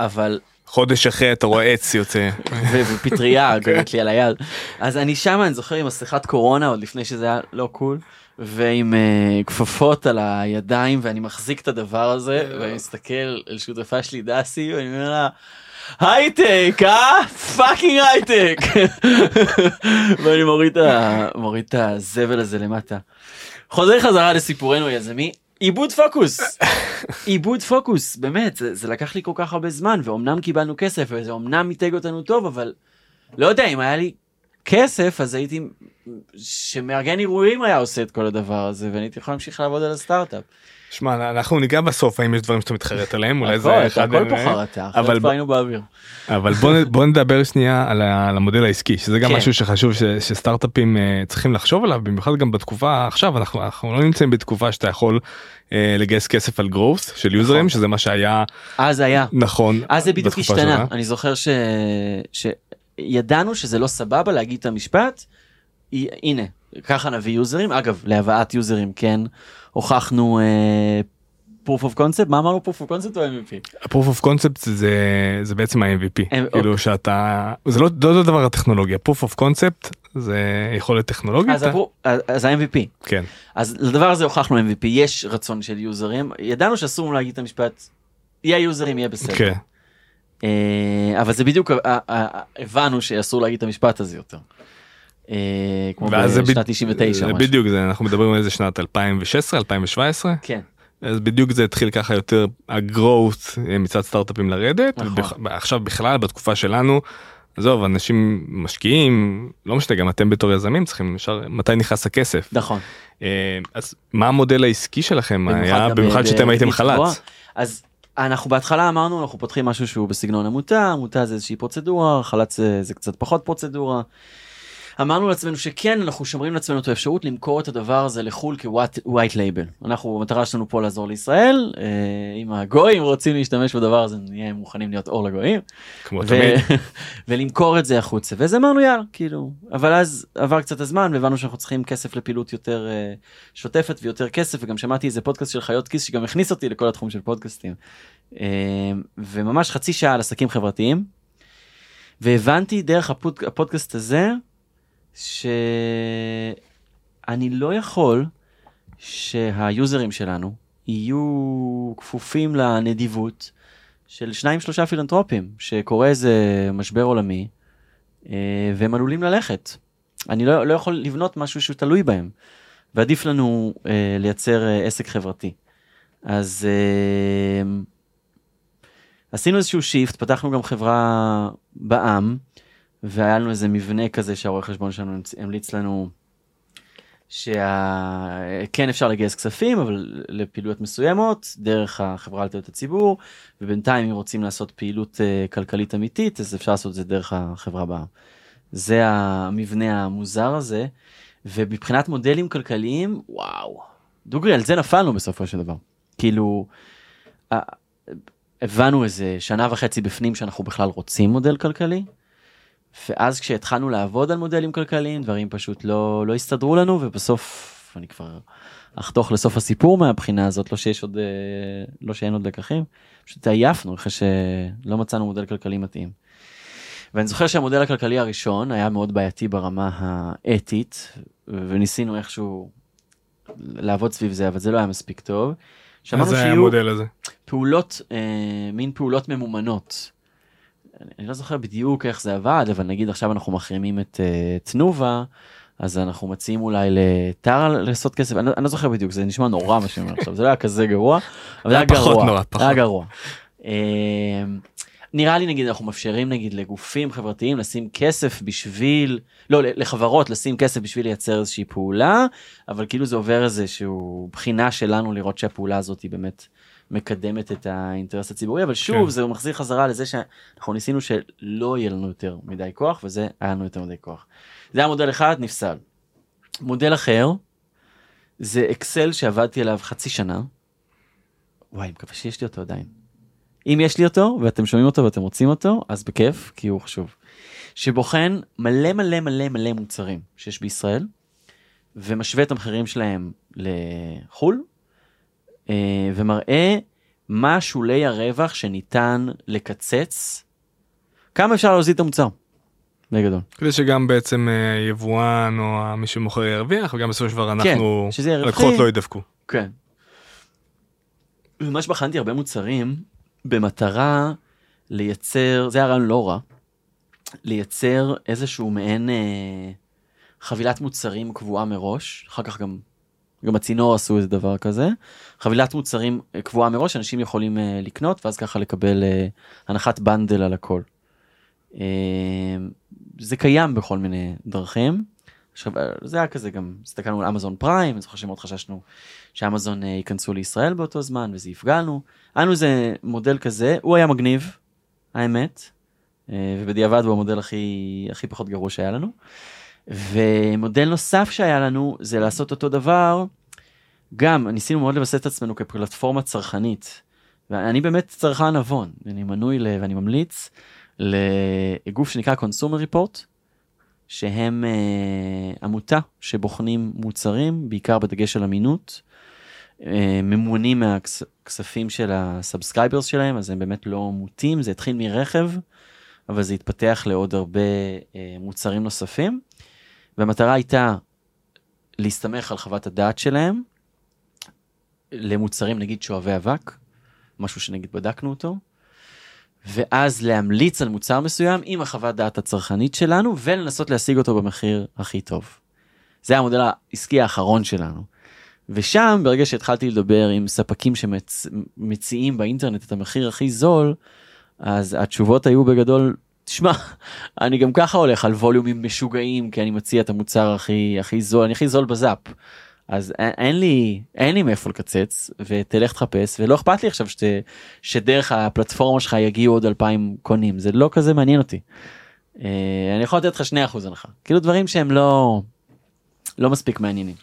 אבל חודש אחרי אתה רואה עץ יוצא. ו- ופטריה גורית לי על היד אז אני שם אני זוכר עם מסכת קורונה עוד לפני שזה היה לא קול ועם uh, כפפות על הידיים ואני מחזיק את הדבר הזה ואני מסתכל על שותפה שלי דסי ואני אומר לה. הייטק אה fucking הייטק ואני מוריד את הזבל הזה למטה. חוזר חזרה לסיפורנו היזמי איבוד פוקוס איבוד פוקוס באמת זה, זה לקח לי כל כך הרבה זמן ואומנם קיבלנו כסף וזה אומנם מיתג אותנו טוב אבל לא יודע אם היה לי כסף אז הייתי שמארגן אירועים היה עושה את כל הדבר הזה ואני הייתי יכול להמשיך לעבוד על הסטארט-אפ. שמע אנחנו ניגע בסוף האם יש דברים שאתה מתחרט עליהם אולי זה אחד הכל. פה חרטה אבל אחרת ב- כבר היינו באוויר. אבל בוא בוא נדבר שנייה על המודל העסקי שזה גם כן. משהו שחשוב שסטארט-אפים אה, צריכים לחשוב עליו במיוחד גם בתקופה עכשיו אנחנו אנחנו לא נמצאים בתקופה שאתה יכול אה, לגייס כסף על growth של יוזרים נכון. שזה מה שהיה אז היה נכון אז זה בדיוק השתנה. אני זוכר. שידענו שזה לא סבבה להגיד את המשפט "הי- הנה ככה נביא יוזרים אגב להבאת יוזרים כן הוכחנו אה, proof of concept. מה אמרנו? proof of concept או MVP? ה-proof of concept זה זה בעצם ה-MVP אה, כאילו שאתה זה לא לא אותו דבר הטכנולוגיה. Proof of concept זה יכולת טכנולוגית. אז, הפרו- אז ה-MVP כן. אז לדבר הזה הוכחנו MVP יש רצון של יוזרים ידענו שאסור להגיד את המשפט יהיה יוזרים יהיה בסדר. כן. אה, אבל זה בדיוק, הבנו שאסור להגיד את המשפט הזה יותר. אה, כמו בשנת בד- 99. זה. בדיוק זה אנחנו מדברים על איזה שנת 2016 2017 כן, אז בדיוק זה התחיל ככה יותר ה-growth אה, מצד סטארט-אפים לרדת נכון. עכשיו בכלל בתקופה שלנו. עזוב אנשים משקיעים לא משנה גם אתם בתור יזמים צריכים ישר מתי נכנס הכסף נכון. אה, אז מה המודל העסקי שלכם היה גם, במיוחד שאתם הייתם. חל"ת. אז אנחנו בהתחלה אמרנו אנחנו פותחים משהו שהוא בסגנון עמותה, עמותה זה איזושהי פרוצדורה, חל"צ זה, זה קצת פחות פרוצדורה. אמרנו לעצמנו שכן אנחנו שומרים לעצמנו את האפשרות למכור את הדבר הזה לחו"ל כ-white label. אנחנו המטרה שלנו פה לעזור לישראל, אה, אם הגויים רוצים להשתמש בדבר הזה נהיה מוכנים להיות אור לגויים. כמו ו- תמיד. ולמכור את זה החוצה ואז אמרנו יאללה כאילו אבל אז עבר קצת הזמן והבנו שאנחנו צריכים כסף לפעילות יותר uh, שוטפת ויותר כסף וגם שמעתי איזה פודקאסט של חיות כיס שגם הכניס אותי לכל התחום של פודקאסטים uh, וממש חצי שעה על עסקים חברתיים והבנתי דרך הפוד, הפודקאסט הזה שאני לא יכול שהיוזרים שלנו יהיו כפופים לנדיבות של שניים שלושה פילנטרופים שקורה איזה משבר עולמי אה, והם עלולים ללכת. אני לא, לא יכול לבנות משהו שהוא תלוי בהם ועדיף לנו אה, לייצר אה, עסק חברתי. אז אה, עשינו איזשהו שיפט פתחנו גם חברה בעם והיה לנו איזה מבנה כזה שהרואה חשבון שלנו המליץ לנו שכן אפשר לגייס כספים אבל לפעילויות מסוימות דרך החברה לתת הציבור ובינתיים אם רוצים לעשות פעילות uh, כלכלית אמיתית אז אפשר לעשות את זה דרך החברה בעם. זה המבנה המוזר הזה ומבחינת מודלים כלכליים וואו דוגרי על זה נפלנו בסופו של דבר כאילו אה, הבנו איזה שנה וחצי בפנים שאנחנו בכלל רוצים מודל כלכלי. ואז כשהתחלנו לעבוד על מודלים כלכליים דברים פשוט לא לא הסתדרו לנו ובסוף אני כבר אחתוך לסוף הסיפור מהבחינה הזאת לא שיש עוד אה, לא שאין עוד לקחים פשוט עייפנו אחרי שלא מצאנו מודל כלכלי מתאים. ואני זוכר שהמודל הכלכלי הראשון היה מאוד בעייתי ברמה האתית וניסינו איכשהו לעבוד סביב זה אבל זה לא היה מספיק טוב. מה זה היה שיהיו המודל הזה? פעולות אה, מין פעולות ממומנות. אני, לא זוכר בדיוק איך זה עבד אבל נגיד עכשיו אנחנו מחרימים את אה, תנובה אז אנחנו מציעים אולי לטרה לעשות כסף אני, לא- אני לא זוכר בדיוק זה נשמע נורא מה שאני אומר עכשיו זה לא היה כזה גרוע אבל זה היה גרוע נורא, פחות. היה גרוע. אה, נראה לי נגיד אנחנו מאפשרים נגיד לגופים חברתיים לשים כסף בשביל לא לחברות לשים כסף בשביל לייצר איזושהי פעולה אבל כאילו זה עובר איזשהו בחינה שלנו לראות שהפעולה הזאת היא באמת מקדמת את האינטרס הציבורי אבל שוב כן. זה מחזיר חזרה לזה שאנחנו ניסינו שלא יהיה לנו יותר מדי כוח וזה היה לנו יותר מדי כוח. זה היה מודל אחד נפסל. מודל אחר זה אקסל שעבדתי עליו חצי שנה. וואי מקווה שיש לי אותו עדיין. אם יש לי אותו ואתם שומעים אותו ואתם רוצים אותו אז בכיף כי הוא חשוב. שבוחן מלא מלא מלא מלא מוצרים שיש בישראל ומשווה את המחירים שלהם לחו"ל ומראה מה שולי הרווח שניתן לקצץ כמה אפשר להוזיל את המוצר. בגדול. כדי שגם בעצם אה, יבואן או מי שמוכר ירוויח וגם בסופו של דבר אנחנו כן. לקוחות לא ידפקו. כן. ממש בחנתי הרבה מוצרים במטרה לייצר, זה היה רעיון לא רע, לייצר איזשהו מעין אה, חבילת מוצרים קבועה מראש, אחר כך גם, גם הצינור עשו איזה דבר כזה, חבילת מוצרים אה, קבועה מראש, אנשים יכולים אה, לקנות ואז ככה לקבל אה, הנחת בנדל על הכל. אה, זה קיים בכל מיני דרכים. עכשיו זה היה כזה גם הסתכלנו על אמזון פריים אני זוכר שמאוד חששנו שאמזון אה, ייכנסו לישראל באותו זמן וזה יפגע לנו. היה איזה מודל כזה הוא היה מגניב האמת ובדיעבד הוא המודל הכי הכי פחות גרוע שהיה לנו. ומודל נוסף שהיה לנו זה לעשות אותו דבר גם ניסינו מאוד לבסס את עצמנו כפלטפורמה צרכנית. ואני באמת צרכן נבון אני מנוי ל... ואני ממליץ לגוף שנקרא consumer report שהם uh, עמותה שבוחנים מוצרים בעיקר בדגש על אמינות. uh, ממומנים מהכספים של ה subscribers שלהם אז הם באמת לא מוטים זה התחיל מרכב אבל זה התפתח לעוד הרבה uh, מוצרים נוספים. והמטרה הייתה להסתמך על חוות הדעת שלהם למוצרים נגיד שואבי אבק משהו שנגיד בדקנו אותו. ואז להמליץ על מוצר מסוים עם החוות דעת הצרכנית שלנו ולנסות להשיג אותו במחיר הכי טוב. זה המודל העסקי האחרון שלנו. ושם ברגע שהתחלתי לדבר עם ספקים שמציעים באינטרנט את המחיר הכי זול, אז התשובות היו בגדול, תשמע, אני גם ככה הולך על ווליומים משוגעים כי אני מציע את המוצר הכי הכי זול, אני הכי זול בזאפ. אז אין, אין לי אין לי מאיפה לקצץ ותלך תחפש ולא אכפת לי עכשיו שת, שדרך הפלטפורמה שלך יגיעו עוד 2,000 קונים זה לא כזה מעניין אותי. אה, אני יכול לתת לך 2% הנחה כאילו דברים שהם לא לא מספיק מעניינים.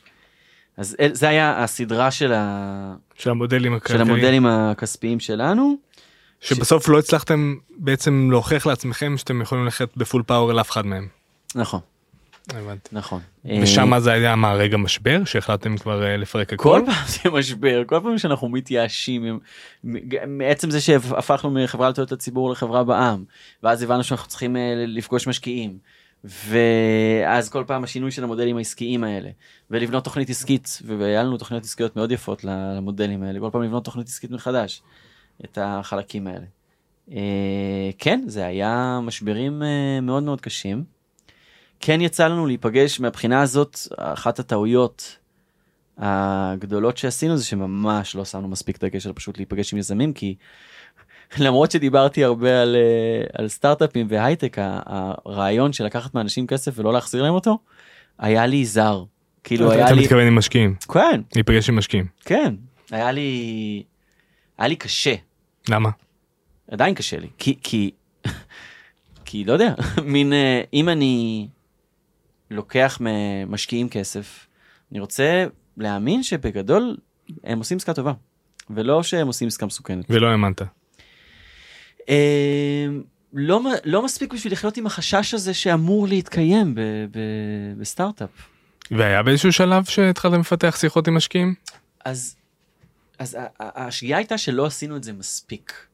אז זה היה הסדרה של, ה... של המודלים של. המודלים הכספיים שלנו. שבסוף לא הצלחתם בעצם להוכיח לעצמכם שאתם יכולים ללכת בפול פאוור לאף אחד מהם. נכון הבנתי. נכון. ושם זה היה מה רגע משבר שהחלטתם כבר אה, לפרק הכל. כל פעם זה משבר כל פעם שאנחנו מתייאשים מעצם זה שהפכנו מחברה לתועלת הציבור לחברה בעם ואז הבנו שאנחנו צריכים אה, לפגוש משקיעים ואז כל פעם השינוי של המודלים העסקיים האלה ולבנות תוכנית עסקית והיה לנו תוכניות עסקיות מאוד יפות למודלים האלה כל פעם לבנות תוכנית עסקית מחדש את החלקים האלה. אה, כן זה היה משברים אה, מאוד מאוד קשים. כן יצא לנו להיפגש מהבחינה הזאת אחת הטעויות הגדולות שעשינו זה שממש לא שמנו מספיק דגש על פשוט להיפגש עם יזמים כי למרות שדיברתי הרבה על, אה, על סטארט-אפים והייטק הרעיון של לקחת מאנשים כסף ולא להחזיר להם אותו היה לי זר. כאילו היה אתה לי מתכוון עם משקיעים. כן. להיפגש עם משקיעים. כן. היה לי היה לי קשה. למה? עדיין קשה לי. כי כי כי לא יודע מין אה, אם אני לוקח ממשקיעים כסף אני רוצה להאמין שבגדול הם עושים עסקה טובה ולא שהם עושים עסקה מסוכנת. ולא האמנת. אה, לא לא מספיק בשביל לחיות עם החשש הזה שאמור להתקיים ב- ב- בסטארט-אפ. והיה באיזשהו שלב שהתחלתם לפתח שיחות עם משקיעים? אז, אז השגיאה הייתה שלא עשינו את זה מספיק.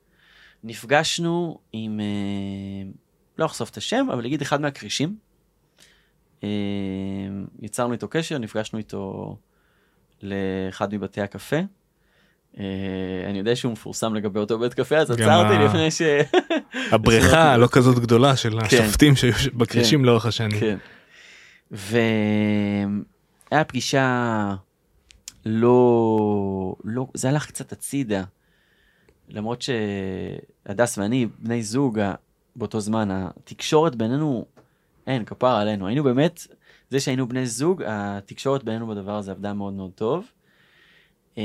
נפגשנו עם, אה, לא אחשוף את השם, אבל נגיד אחד מהכרישים. אה, יצרנו איתו קשר, נפגשנו איתו לאחד מבתי הקפה. אה, אני יודע שהוא מפורסם לגבי אותו בית קפה, אז עצרתי לפני ש... הבריכה הלא כזאת גדולה של כן. השופטים שהיו בכרישים לאורך השנים. כן. והיה פגישה לא, לא, זה הלך קצת הצידה. למרות שהדס ואני בני זוג באותו זמן, התקשורת בינינו, אין, כפר עלינו. היינו באמת, זה שהיינו בני זוג, התקשורת בינינו בדבר הזה עבדה מאוד מאוד טוב. אמ,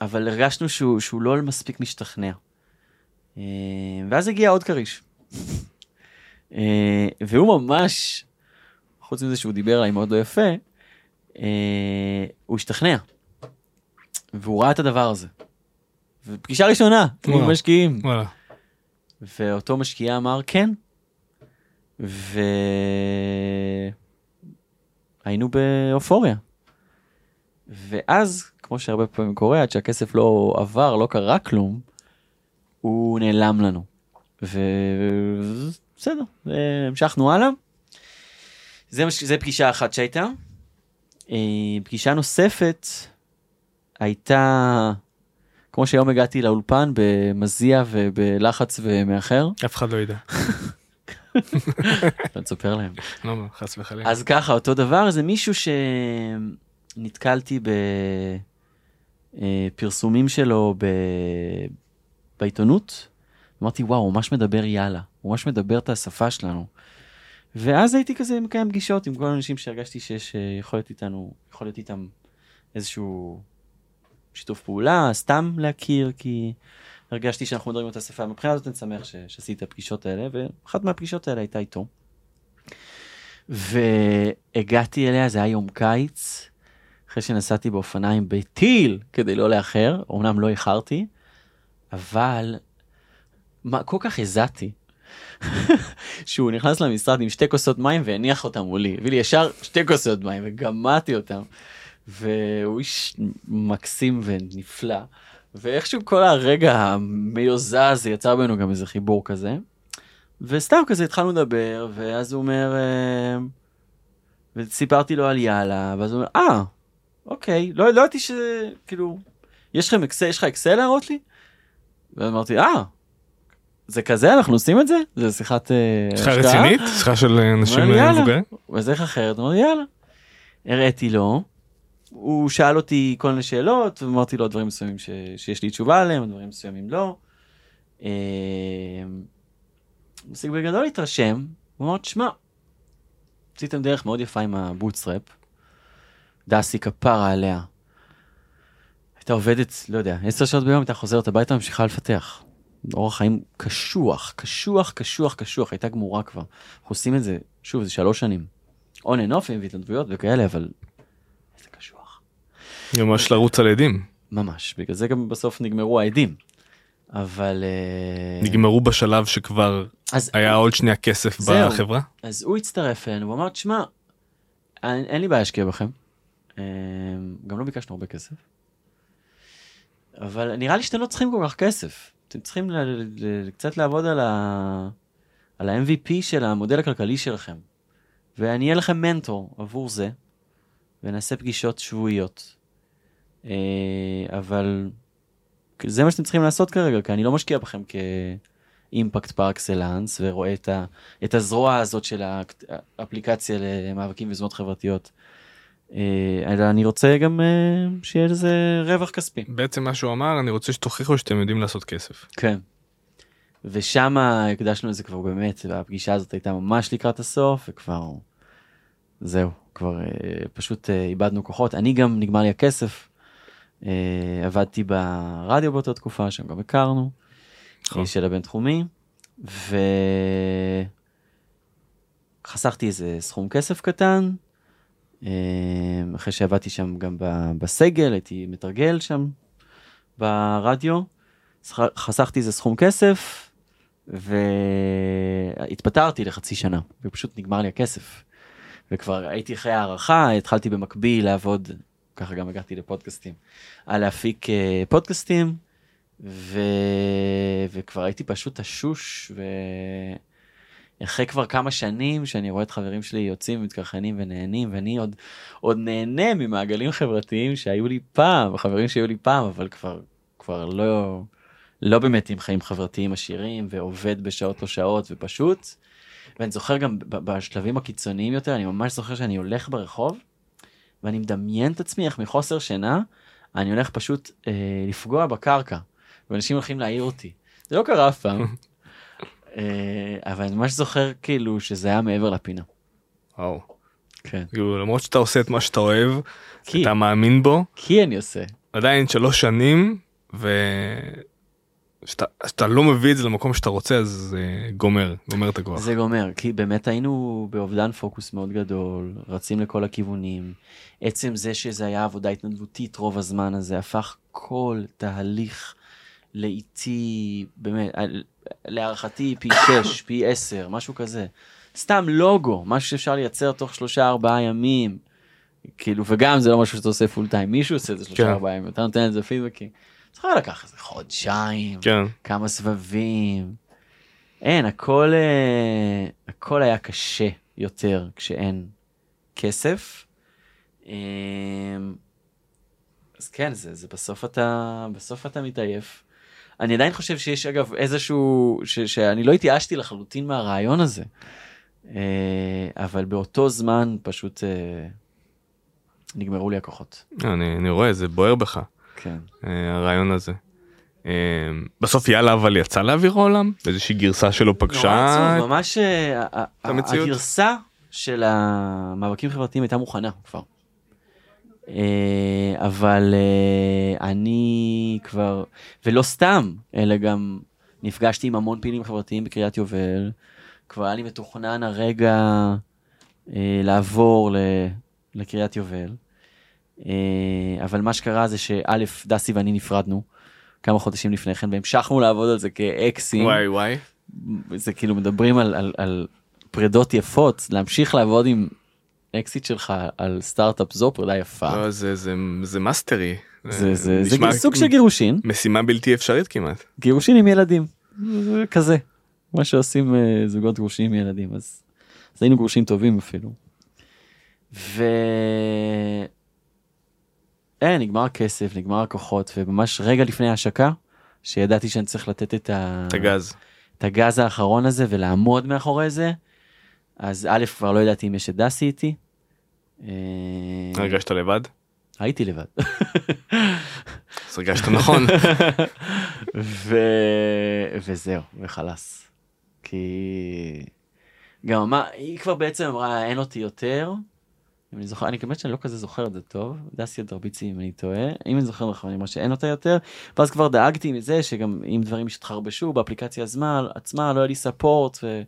אבל הרגשנו שהוא, שהוא לא מספיק משתכנע. אמ, ואז הגיע עוד כריש. אה, והוא ממש, חוץ מזה שהוא דיבר עליי מאוד לא יפה, הוא השתכנע. והוא ראה את הדבר הזה. ופגישה ראשונה עם. משקיעים. ואותו משקיע אמר כן. והיינו באופוריה. ואז, כמו שהרבה פעמים קורה, עד שהכסף לא עבר, לא קרה כלום, הוא נעלם לנו. ובסדר, המשכנו הלאה. זה, מש... זה פגישה אחת שהייתה. אה, פגישה נוספת הייתה, כמו שהיום הגעתי לאולפן במזיע ובלחץ ומאחר, אף אחד לא ידע. לא תספר להם. לא, לא, חס וחלילה. אז ככה, אותו דבר, זה מישהו שנתקלתי בפרסומים שלו ב... בעיתונות, אמרתי, וואו, הוא ממש מדבר יאללה, הוא ממש מדבר את השפה שלנו. ואז הייתי כזה מקיים פגישות עם כל האנשים שהרגשתי שיש אה, יכול להיות איתנו, יכול להיות איתם איזשהו שיתוף פעולה, סתם להכיר, כי הרגשתי שאנחנו מדברים אותה שפה. מבחינה הזאת אני שמח ש- שעשית את הפגישות האלה, ואחת מהפגישות האלה הייתה איתו. והגעתי אליה, זה היה יום קיץ, אחרי שנסעתי באופניים בטיל כדי לא לאחר, אמנם לא איחרתי, אבל מה, כל כך הזעתי. שהוא נכנס למשרד עם שתי כוסות מים והניח אותם מולי, הביא לי ישר שתי כוסות מים וגמעתי אותם. והוא איש מקסים ונפלא, ואיכשהו כל הרגע המיוזע הזה יצר בינינו גם איזה חיבור כזה. וסתם כזה התחלנו לדבר, ואז הוא אומר, אה, וסיפרתי לו על יאללה, ואז הוא אומר, אה, אוקיי, לא לא ידעתי שזה, כאילו, יש לכם אקסל, יש לך אקסל להראות לי? ואז אמרתי, אה, זה כזה אנחנו עושים את זה זה שיחת אה, שיחה השקעה?" רצינית? שיחה של אה, אנשים אה. מבוגרים? אז איך אחרת אמרתי יאללה. הראיתי לו. הוא שאל אותי כל מיני שאלות ואמרתי לו דברים מסוימים ש... שיש לי תשובה עליהם דברים מסוימים לא. הוא בגדול התרשם הוא אמר תשמע. עשיתם דרך מאוד יפה עם ה bootstrap. דסי כפרה עליה. הייתה עובדת לא יודע 10 שעות ביום הייתה חוזרת הביתה ממשיכה לפתח. אורח חיים קשוח קשוח קשוח קשוח הייתה גמורה כבר. אנחנו עושים את זה שוב זה שלוש שנים. און אנ אוף והתנדבויות וכאלה אבל. איזה קשוח. ממש לרוץ על אדים. ממש בגלל זה גם בסוף נגמרו האדים. אבל אה, נגמרו בשלב שכבר אז היה עוד שנייה כסף זהו. בחברה. אז הוא הצטרף אלינו ואמר תשמע אין, אין לי בעיה להשקיע בכם. אה, גם לא ביקשנו הרבה כסף. אבל נראה לי שאתם לא צריכים כל כך כסף. אתם צריכים ל- ל- ל- קצת לעבוד על ה... על ה-MVP של המודל הכלכלי שלכם. ואני אהיה לכם מנטור עבור זה, ונעשה פגישות שבועיות. אה, אבל זה מה שאתם צריכים לעשות כרגע, כי אני לא משקיע בכם כאימפקט פר אקסלנס, ורואה את, ה, את הזרוע הזאת של האפליקציה למאבקים ויזמות חברתיות. אה, אלא אני רוצה גם אה, שיהיה לזה רווח כספי. בעצם מה שהוא אמר אני רוצה שתוכיחו שאתם יודעים לעשות כסף. כן. ושם הקדשנו לזה כבר באמת, והפגישה הזאת הייתה ממש לקראת הסוף, וכבר, זהו, כבר אה, פשוט אה, איבדנו כוחות. אני גם, נגמר לי הכסף. אה, עבדתי ברדיו באותה תקופה, שם גם הכרנו, נכון. אה, של הבינתחומי, וחסכתי איזה סכום כסף קטן. אה, אחרי שעבדתי שם גם בסגל, הייתי מתרגל שם ברדיו. חסכתי איזה סכום כסף והתפטרתי לחצי שנה ופשוט נגמר לי הכסף. וכבר הייתי אחרי הערכה התחלתי במקביל לעבוד ככה גם הגעתי לפודקאסטים על להפיק אה, פודקאסטים ו... וכבר הייתי פשוט תשוש ואחרי כבר כמה שנים שאני רואה את חברים שלי יוצאים ומתקרחנים ונהנים ואני עוד עוד נהנה ממעגלים חברתיים שהיו לי פעם חברים שהיו לי פעם אבל כבר כבר לא לא באמת עם חיים חברתיים עשירים ועובד בשעות לא שעות ופשוט. ואני זוכר גם בשלבים הקיצוניים יותר אני ממש זוכר שאני הולך ברחוב ואני מדמיין את עצמי איך מחוסר שינה אני הולך פשוט אה, לפגוע בקרקע ואנשים הולכים להעיר אותי. זה לא קרה אף פעם. אה, אבל אני ממש זוכר כאילו שזה היה מעבר לפינה. וואו. כן. כאילו, למרות שאתה עושה את מה שאתה אוהב, כי, אתה מאמין בו, כי אני עושה. עדיין שלוש שנים ושאתה שאתה לא מביא את זה למקום שאתה רוצה אז זה גומר גומר את הכוח. זה גומר כי באמת היינו באובדן פוקוס מאוד גדול רצים לכל הכיוונים עצם זה שזה היה עבודה התנדבותית רוב הזמן הזה הפך כל תהליך לאיטי באמת להערכתי פי 6 פי 10 משהו כזה סתם לוגו משהו שאפשר לייצר תוך שלושה ארבעה ימים כאילו וגם זה לא משהו שאתה עושה פול טיים מישהו עושה את זה שלושה כן. ארבעה ימים אתה נותן את זה פידבקים. צריך לקחת איזה חודשיים כן. כמה סבבים. אין, הכל, אה, הכל היה קשה יותר כשאין כסף. אה, אז כן, זה, זה בסוף אתה, בסוף אתה מתעייף. אני עדיין חושב שיש אגב איזשהו, ש, שאני לא התייאשתי לחלוטין מהרעיון הזה. אה, אבל באותו זמן פשוט אה, נגמרו לי הכוחות. אני, אני רואה זה בוער בך כן. אה, הרעיון הזה. אה, בסוף יאללה אבל יצא לאוויר העולם איזושהי גרסה שלו פגשה ממש אה. הגרסה של המאבקים חברתיים הייתה מוכנה כבר. אה, אבל אה, אני כבר, ולא סתם, אלא גם נפגשתי עם המון פעילים חברתיים בקריית יובל, כבר היה לי מתוכנן הרגע אה, לעבור ל- לקריית יובל. אה, אבל מה שקרה זה שא', דסי ואני נפרדנו כמה חודשים לפני כן, והמשכנו לעבוד על זה כאקסים. וואי וואי זה כאילו מדברים על, על, על פרידות יפות, להמשיך לעבוד עם אקסית שלך על סטארט-אפ זו פרידה יפה. לא, זה זה זה mastery זה, זה, זה סוג של גירושין, משימה בלתי אפשרית כמעט. גירושין עם ילדים, זה כזה, מה שעושים אה, זוגות גרושים עם ילדים, אז, אז היינו גרושים טובים אפילו. ו... אין, נגמר הכסף, נגמר הכוחות, וממש רגע לפני ההשקה, שידעתי שאני צריך לתת את, ה... את הגז. את הגז האחרון הזה ולעמוד מאחורי זה. אז א', כבר לא ידעתי אם יש את דסי איתי. אה, הרגשת לבד? הייתי לבד. אז הרגשת נכון. ו... וזהו, וחלאס. כי... גם מה, היא כבר בעצם אמרה אין אותי יותר. אם אני זוכר, אני באמת שאני לא כזה זוכר את זה טוב, דסי עוד תרביצי אם אני טועה, אם אני זוכר נכון, אני אומר שאין אותה יותר, ואז כבר דאגתי מזה שגם אם דברים יתחרבשו באפליקציה עצמה, עצמה לא היה לי ספורט, ו...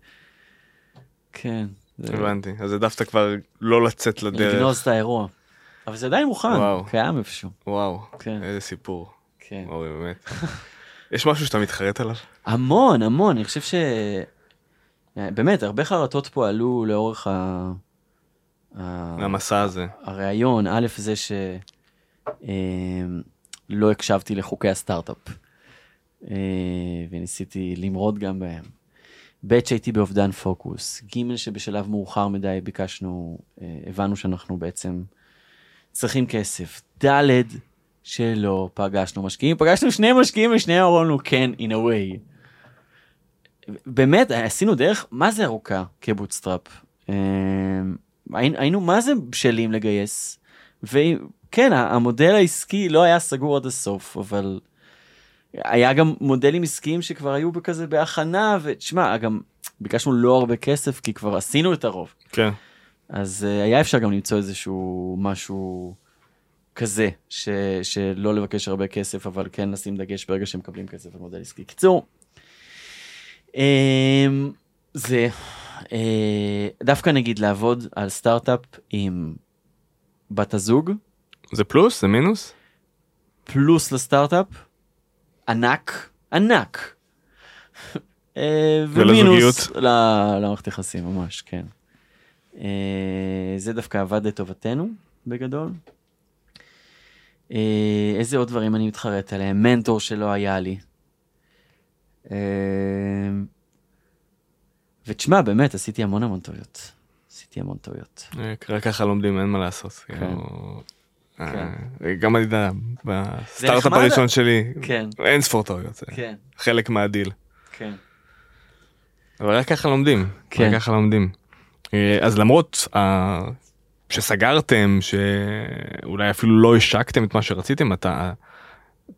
כן. הבנתי. אז העדפת כבר לא לצאת לדרך. לגנוז את האירוע. אבל זה עדיין מוכן, וואו. קיים איפשהו. וואו, כן, איזה סיפור. כן. אורי, באמת. יש משהו שאתה מתחרט עליו? המון, המון, אני חושב ש... באמת, הרבה חרטות פה עלו לאורך ה... המסע הזה. הרעיון, א', זה שלא הקשבתי לחוקי הסטארט-אפ, אה, וניסיתי למרוד גם בהם. ב', שהייתי באובדן פוקוס. ג', שבשלב מאוחר מדי ביקשנו, אה, הבנו שאנחנו בעצם צריכים כסף. ד', שלא פגשנו משקיעים, פגשנו שני משקיעים ושניהם אמרו לנו כן, in a way. באמת, עשינו דרך מה זה ארוכה כ bootstrap. אה, היינו מה זה בשלים לגייס. וכן, המודל העסקי לא היה סגור עד הסוף, אבל היה גם מודלים עסקיים שכבר היו בכזה בהכנה, ותשמע, גם ביקשנו לא הרבה כסף כי כבר עשינו את הרוב. כן. אז uh, היה אפשר גם למצוא איזשהו משהו כזה, ש, שלא לבקש הרבה כסף, אבל כן לשים דגש ברגע שמקבלים כסף על מודל עסקי. קיצור, um, זה uh, דווקא נגיד לעבוד על סטארט-אפ עם בת הזוג, זה פלוס? זה מינוס? פלוס לסטארט-אפ, ענק, ענק. אה, ומינוס למערכת יחסים ממש, כן. אה, זה דווקא עבד לטובתנו בגדול. אה, איזה עוד דברים אני מתחרט עליהם? מנטור שלא היה לי. ותשמע, באמת, עשיתי המון המון טעויות. עשיתי המון טעויות. רק ככה לומדים, אין מה לעשות. כן. אה, גם אני יודע, בסטארט-אפ. הראשון שלי, כן, אין ספור טעויות, כן, חלק מהדיל. כן. אבל רק ככה לומדים. רק ככה לומדים. אה, אז למרות ה- שסגרתם, שאולי אפילו לא השקתם את מה שרציתם, אתה,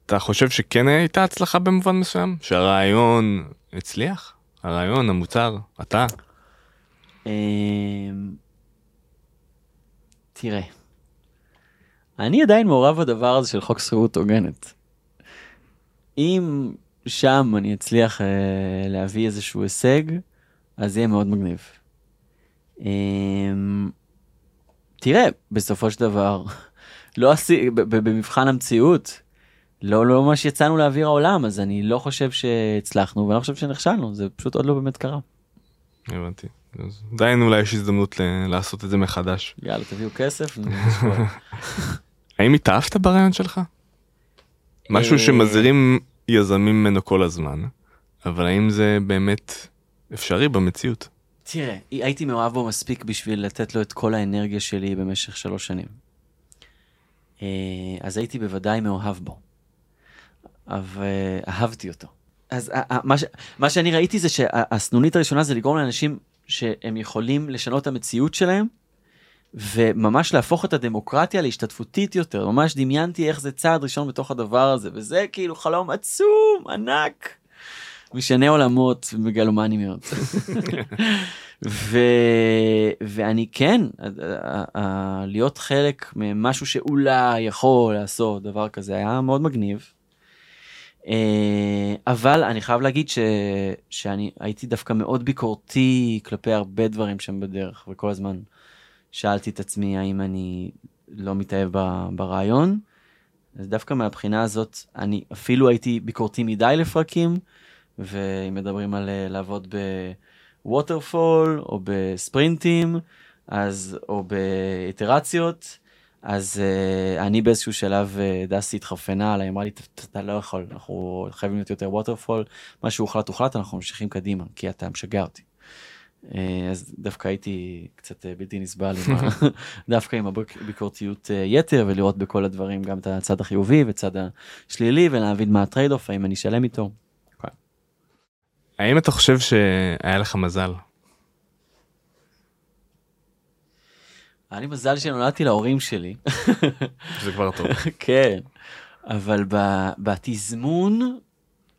אתה חושב שכן הייתה הצלחה במובן מסוים? שהרעיון הצליח? הרעיון, המוצר, אתה? אמ, תראה, אני עדיין מעורב בדבר הזה של חוק שכירות הוגנת. אם שם אני אצליח אה, להביא איזשהו הישג, אז יהיה מאוד מגניב. אמ, תראה, בסופו של דבר, לא עשי, במבחן המציאות, לא, לא ממש יצאנו לאוויר העולם, אז אני לא חושב שהצלחנו, ואני לא חושב שנכשלנו, זה פשוט עוד לא באמת קרה. הבנתי. עדיין אולי יש הזדמנות לעשות את זה מחדש. יאללה, תביאו כסף. האם התאהבת ברעיון שלך? משהו אה, שמזהירים יזמים ממנו כל הזמן, אבל האם זה באמת אפשרי במציאות? תראה, הייתי מאוהב בו מספיק בשביל לתת לו את כל האנרגיה שלי במשך שלוש שנים. אה, אז הייתי בוודאי מאוהב בו. אבל אה, אהבתי אותו. אז מה, ש, מה שאני ראיתי זה שהסנונית הראשונה זה לגרום לאנשים שהם יכולים לשנות את המציאות שלהם, וממש להפוך את הדמוקרטיה להשתתפותית יותר. ממש דמיינתי איך זה צעד ראשון בתוך הדבר הזה, וזה כאילו חלום עצום, ענק. משנה עולמות מגלומני מאוד. ו... ואני כן, להיות חלק ממשהו שאולי יכול לעשות דבר כזה היה מאוד מגניב. אה, אבל אני חייב להגיד ש... שאני הייתי דווקא מאוד ביקורתי כלפי הרבה דברים שהם בדרך וכל הזמן שאלתי את עצמי האם אני לא מתאהב. ברעיון. אז דווקא מהבחינה הזאת אני אפילו הייתי ביקורתי מדי לפרקים ואם מדברים על אה, לעבוד ב waterfall או בספרינטים אז או באיטרציות אז uh, אני באיזשהו שלב uh, דסי התחרפנה עליי אמרה לי "אתה- אתה לא יכול אנחנו חייבים להיות יותר waterfall מה שהוחלט הוחלט אנחנו ממשיכים קדימה כי אתה משגע אותי. Uh, אז דווקא הייתי קצת uh, בלתי נסבל עם ה... דווקא עם הביקורתיות uh, יתר ולראות בכל הדברים גם את הצד החיובי וצד השלילי ולהבין מה ה trade off האם אני שלם איתו. האם אתה חושב שהיה לך מזל? היה לי מזל שנולדתי להורים שלי. זה כבר טוב. כן, אבל בתזמון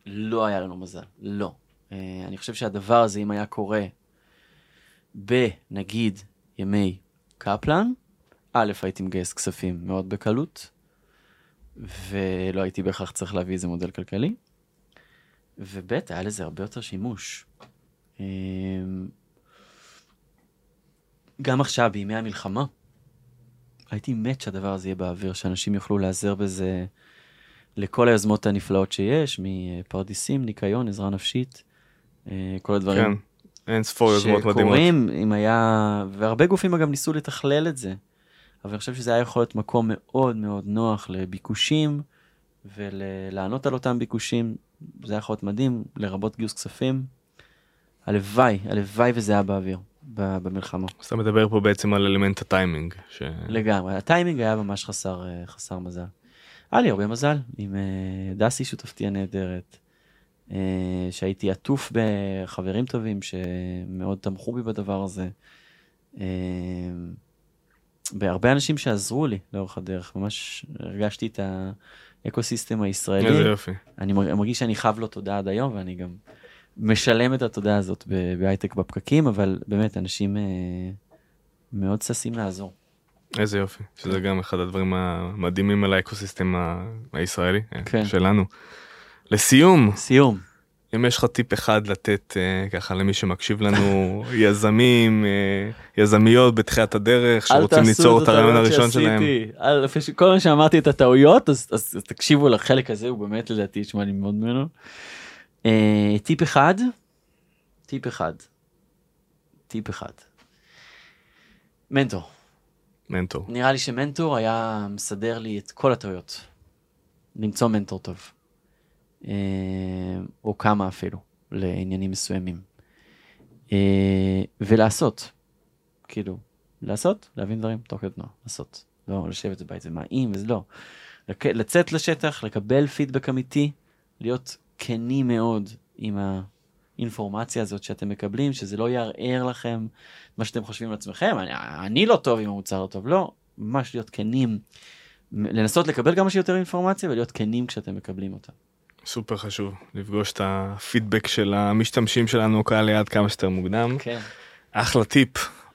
לא היה לנו מזל, לא. אה, אני חושב שהדבר הזה, אם היה קורה בנגיד ימי קפלן, א', הייתי מגייס כספים מאוד בקלות, ולא הייתי בהכרח צריך להביא איזה מודל כלכלי, וב', היה לזה הרבה יותר שימוש. אה, גם עכשיו, בימי המלחמה, הייתי מת שהדבר הזה יהיה באוויר, שאנשים יוכלו להיעזר בזה לכל היוזמות הנפלאות שיש, מפרדיסים, ניקיון, עזרה נפשית, אה, כל הדברים. כן, אין ספור יוזמות מדהימות. שקורים, אם היה, והרבה גופים אגב ניסו לתכלל את זה, אבל אני חושב שזה היה יכול להיות מקום מאוד מאוד נוח לביקושים, ולענות על אותם ביקושים, זה היה יכול להיות מדהים, לרבות גיוס כספים. הלוואי, הלוואי וזה היה באוויר, במלחמה. אז אתה מדבר פה בעצם על אלמנט הטיימינג. ש... לגמרי, הטיימינג היה ממש חסר, אה, חסר מזל. היה לי הרבה מזל עם אה, דסי שותפתי הנהדרת, שהייתי עטוף בחברים טובים שמאוד תמכו בי בדבר הזה. אה, בהרבה אנשים שעזרו לי לאורך הדרך, ממש הרגשתי את ה ecosystem הישראלי. איזה יופי. אני מר- מרגיש שאני חב לו תודה עד היום, ואני גם משלם את התודה הזאת בהייטק בפקקים, אבל באמת, אנשים אה, מאוד ששים לעזור. איזה יופי. שזה גם אחד הדברים המדהימים על ה ecosystem הישראלי אה, כן. שלנו. לסיום, סיום. אם יש לך טיפ אחד לתת אה, ככה למי שמקשיב לנו, יזמים, אה, יזמיות בתחילת הדרך, שרוצים ליצור את הרעיון הראשון שלהם. אל, לפני ש- כל מה שאמרתי את הטעויות, אז, אז, אז תקשיבו לחלק הזה, הוא באמת לדעתי יש מה ללמוד ממנו. אה, טיפ אחד, טיפ אחד, טיפ אחד. מנטור. מנטור. נראה לי שמנטור היה מסדר לי את כל הטעויות. למצוא מנטור טוב. אה, או כמה אפילו, לעניינים מסוימים. אה, ולעשות. כאילו, לעשות, להבין דברים תוך כדי תנועה, לעשות. לא לשבת בבית, זה אם וזה לא. לצאת לשטח, לקבל פידבק אמיתי, להיות כנים מאוד עם האינפורמציה הזאת שאתם מקבלים, שזה לא יערער לכם מה שאתם חושבים על עצמכם, אני, אני לא טוב אם המוצר לא טוב, לא, ממש להיות כנים, לנסות לקבל כמה שיותר אינפורמציה ולהיות כנים כשאתם מקבלים אותה. סופר חשוב לפגוש את הפידבק של המשתמשים שלנו קהל ליד כמה שיותר מוקדם. כן. אחלה טיפ.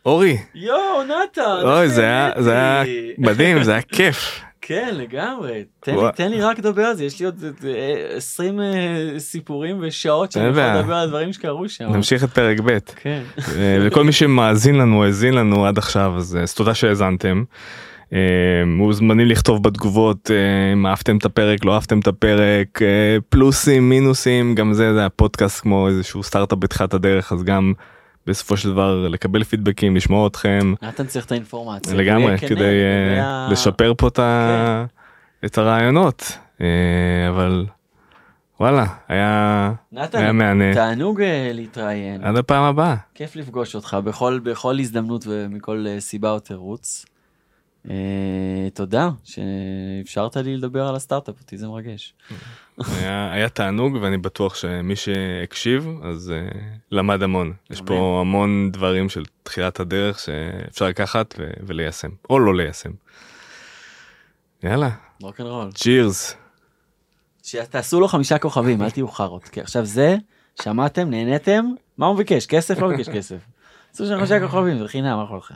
אורי, יואו, נתן! אוי זה היה זה היה. מדהים זה היה כיף. כן, לגמרי. תן לי. תן לי רק לדבר על זה, יש לי עוד אה, 20 אה, סיפורים ושעות שאני יכול. לדבר על דברים שקרו שם. נמשיך את פרק ב'. כן. אה, לכל מי שמאזין לנו האזין לנו עד עכשיו אה, אז תודה שהאזנתם. אה, מוזמנים לכתוב בתגובות אה, אם אהבתם את הפרק לא אהבתם את הפרק אה, פלוסים מינוסים גם זה זה הפודקאסט כמו איזשהו סטארט-אפ בתחילת הדרך אז גם בסופו של דבר לקבל פידבקים לשמוע אתכם נתן צריך את האינפורמציה. לגמרי כן, כדי אה, לשפר פה את את הרעיונות אה, אבל וואלה היה היה נתן, מהנה תענוג אה, להתראיין. עד הפעם הבאה. כיף לפגוש אותך בכל, בכל הזדמנות ומכל אה, סיבה או תירוץ. אה, תודה שאפשרת לי לדבר על הסטארט-אפ, אותי זה מרגש. היה, היה תענוג ואני בטוח שמי שהקשיב אז uh, למד המון. יש. פה המון דברים של תחילת הדרך שאפשר לקחת ו- וליישם או לא ליישם. יאללה, רוקנרול. צ'ירס. שתעשו לו חמישה כוכבים, אל תהיו חארות. כי עכשיו זה, שמעתם, נהניתם, מה הוא ביקש? כסף? לא ביקש כסף. עשו שם חמישה כוכבים, זה חינם, מה יכול לכם?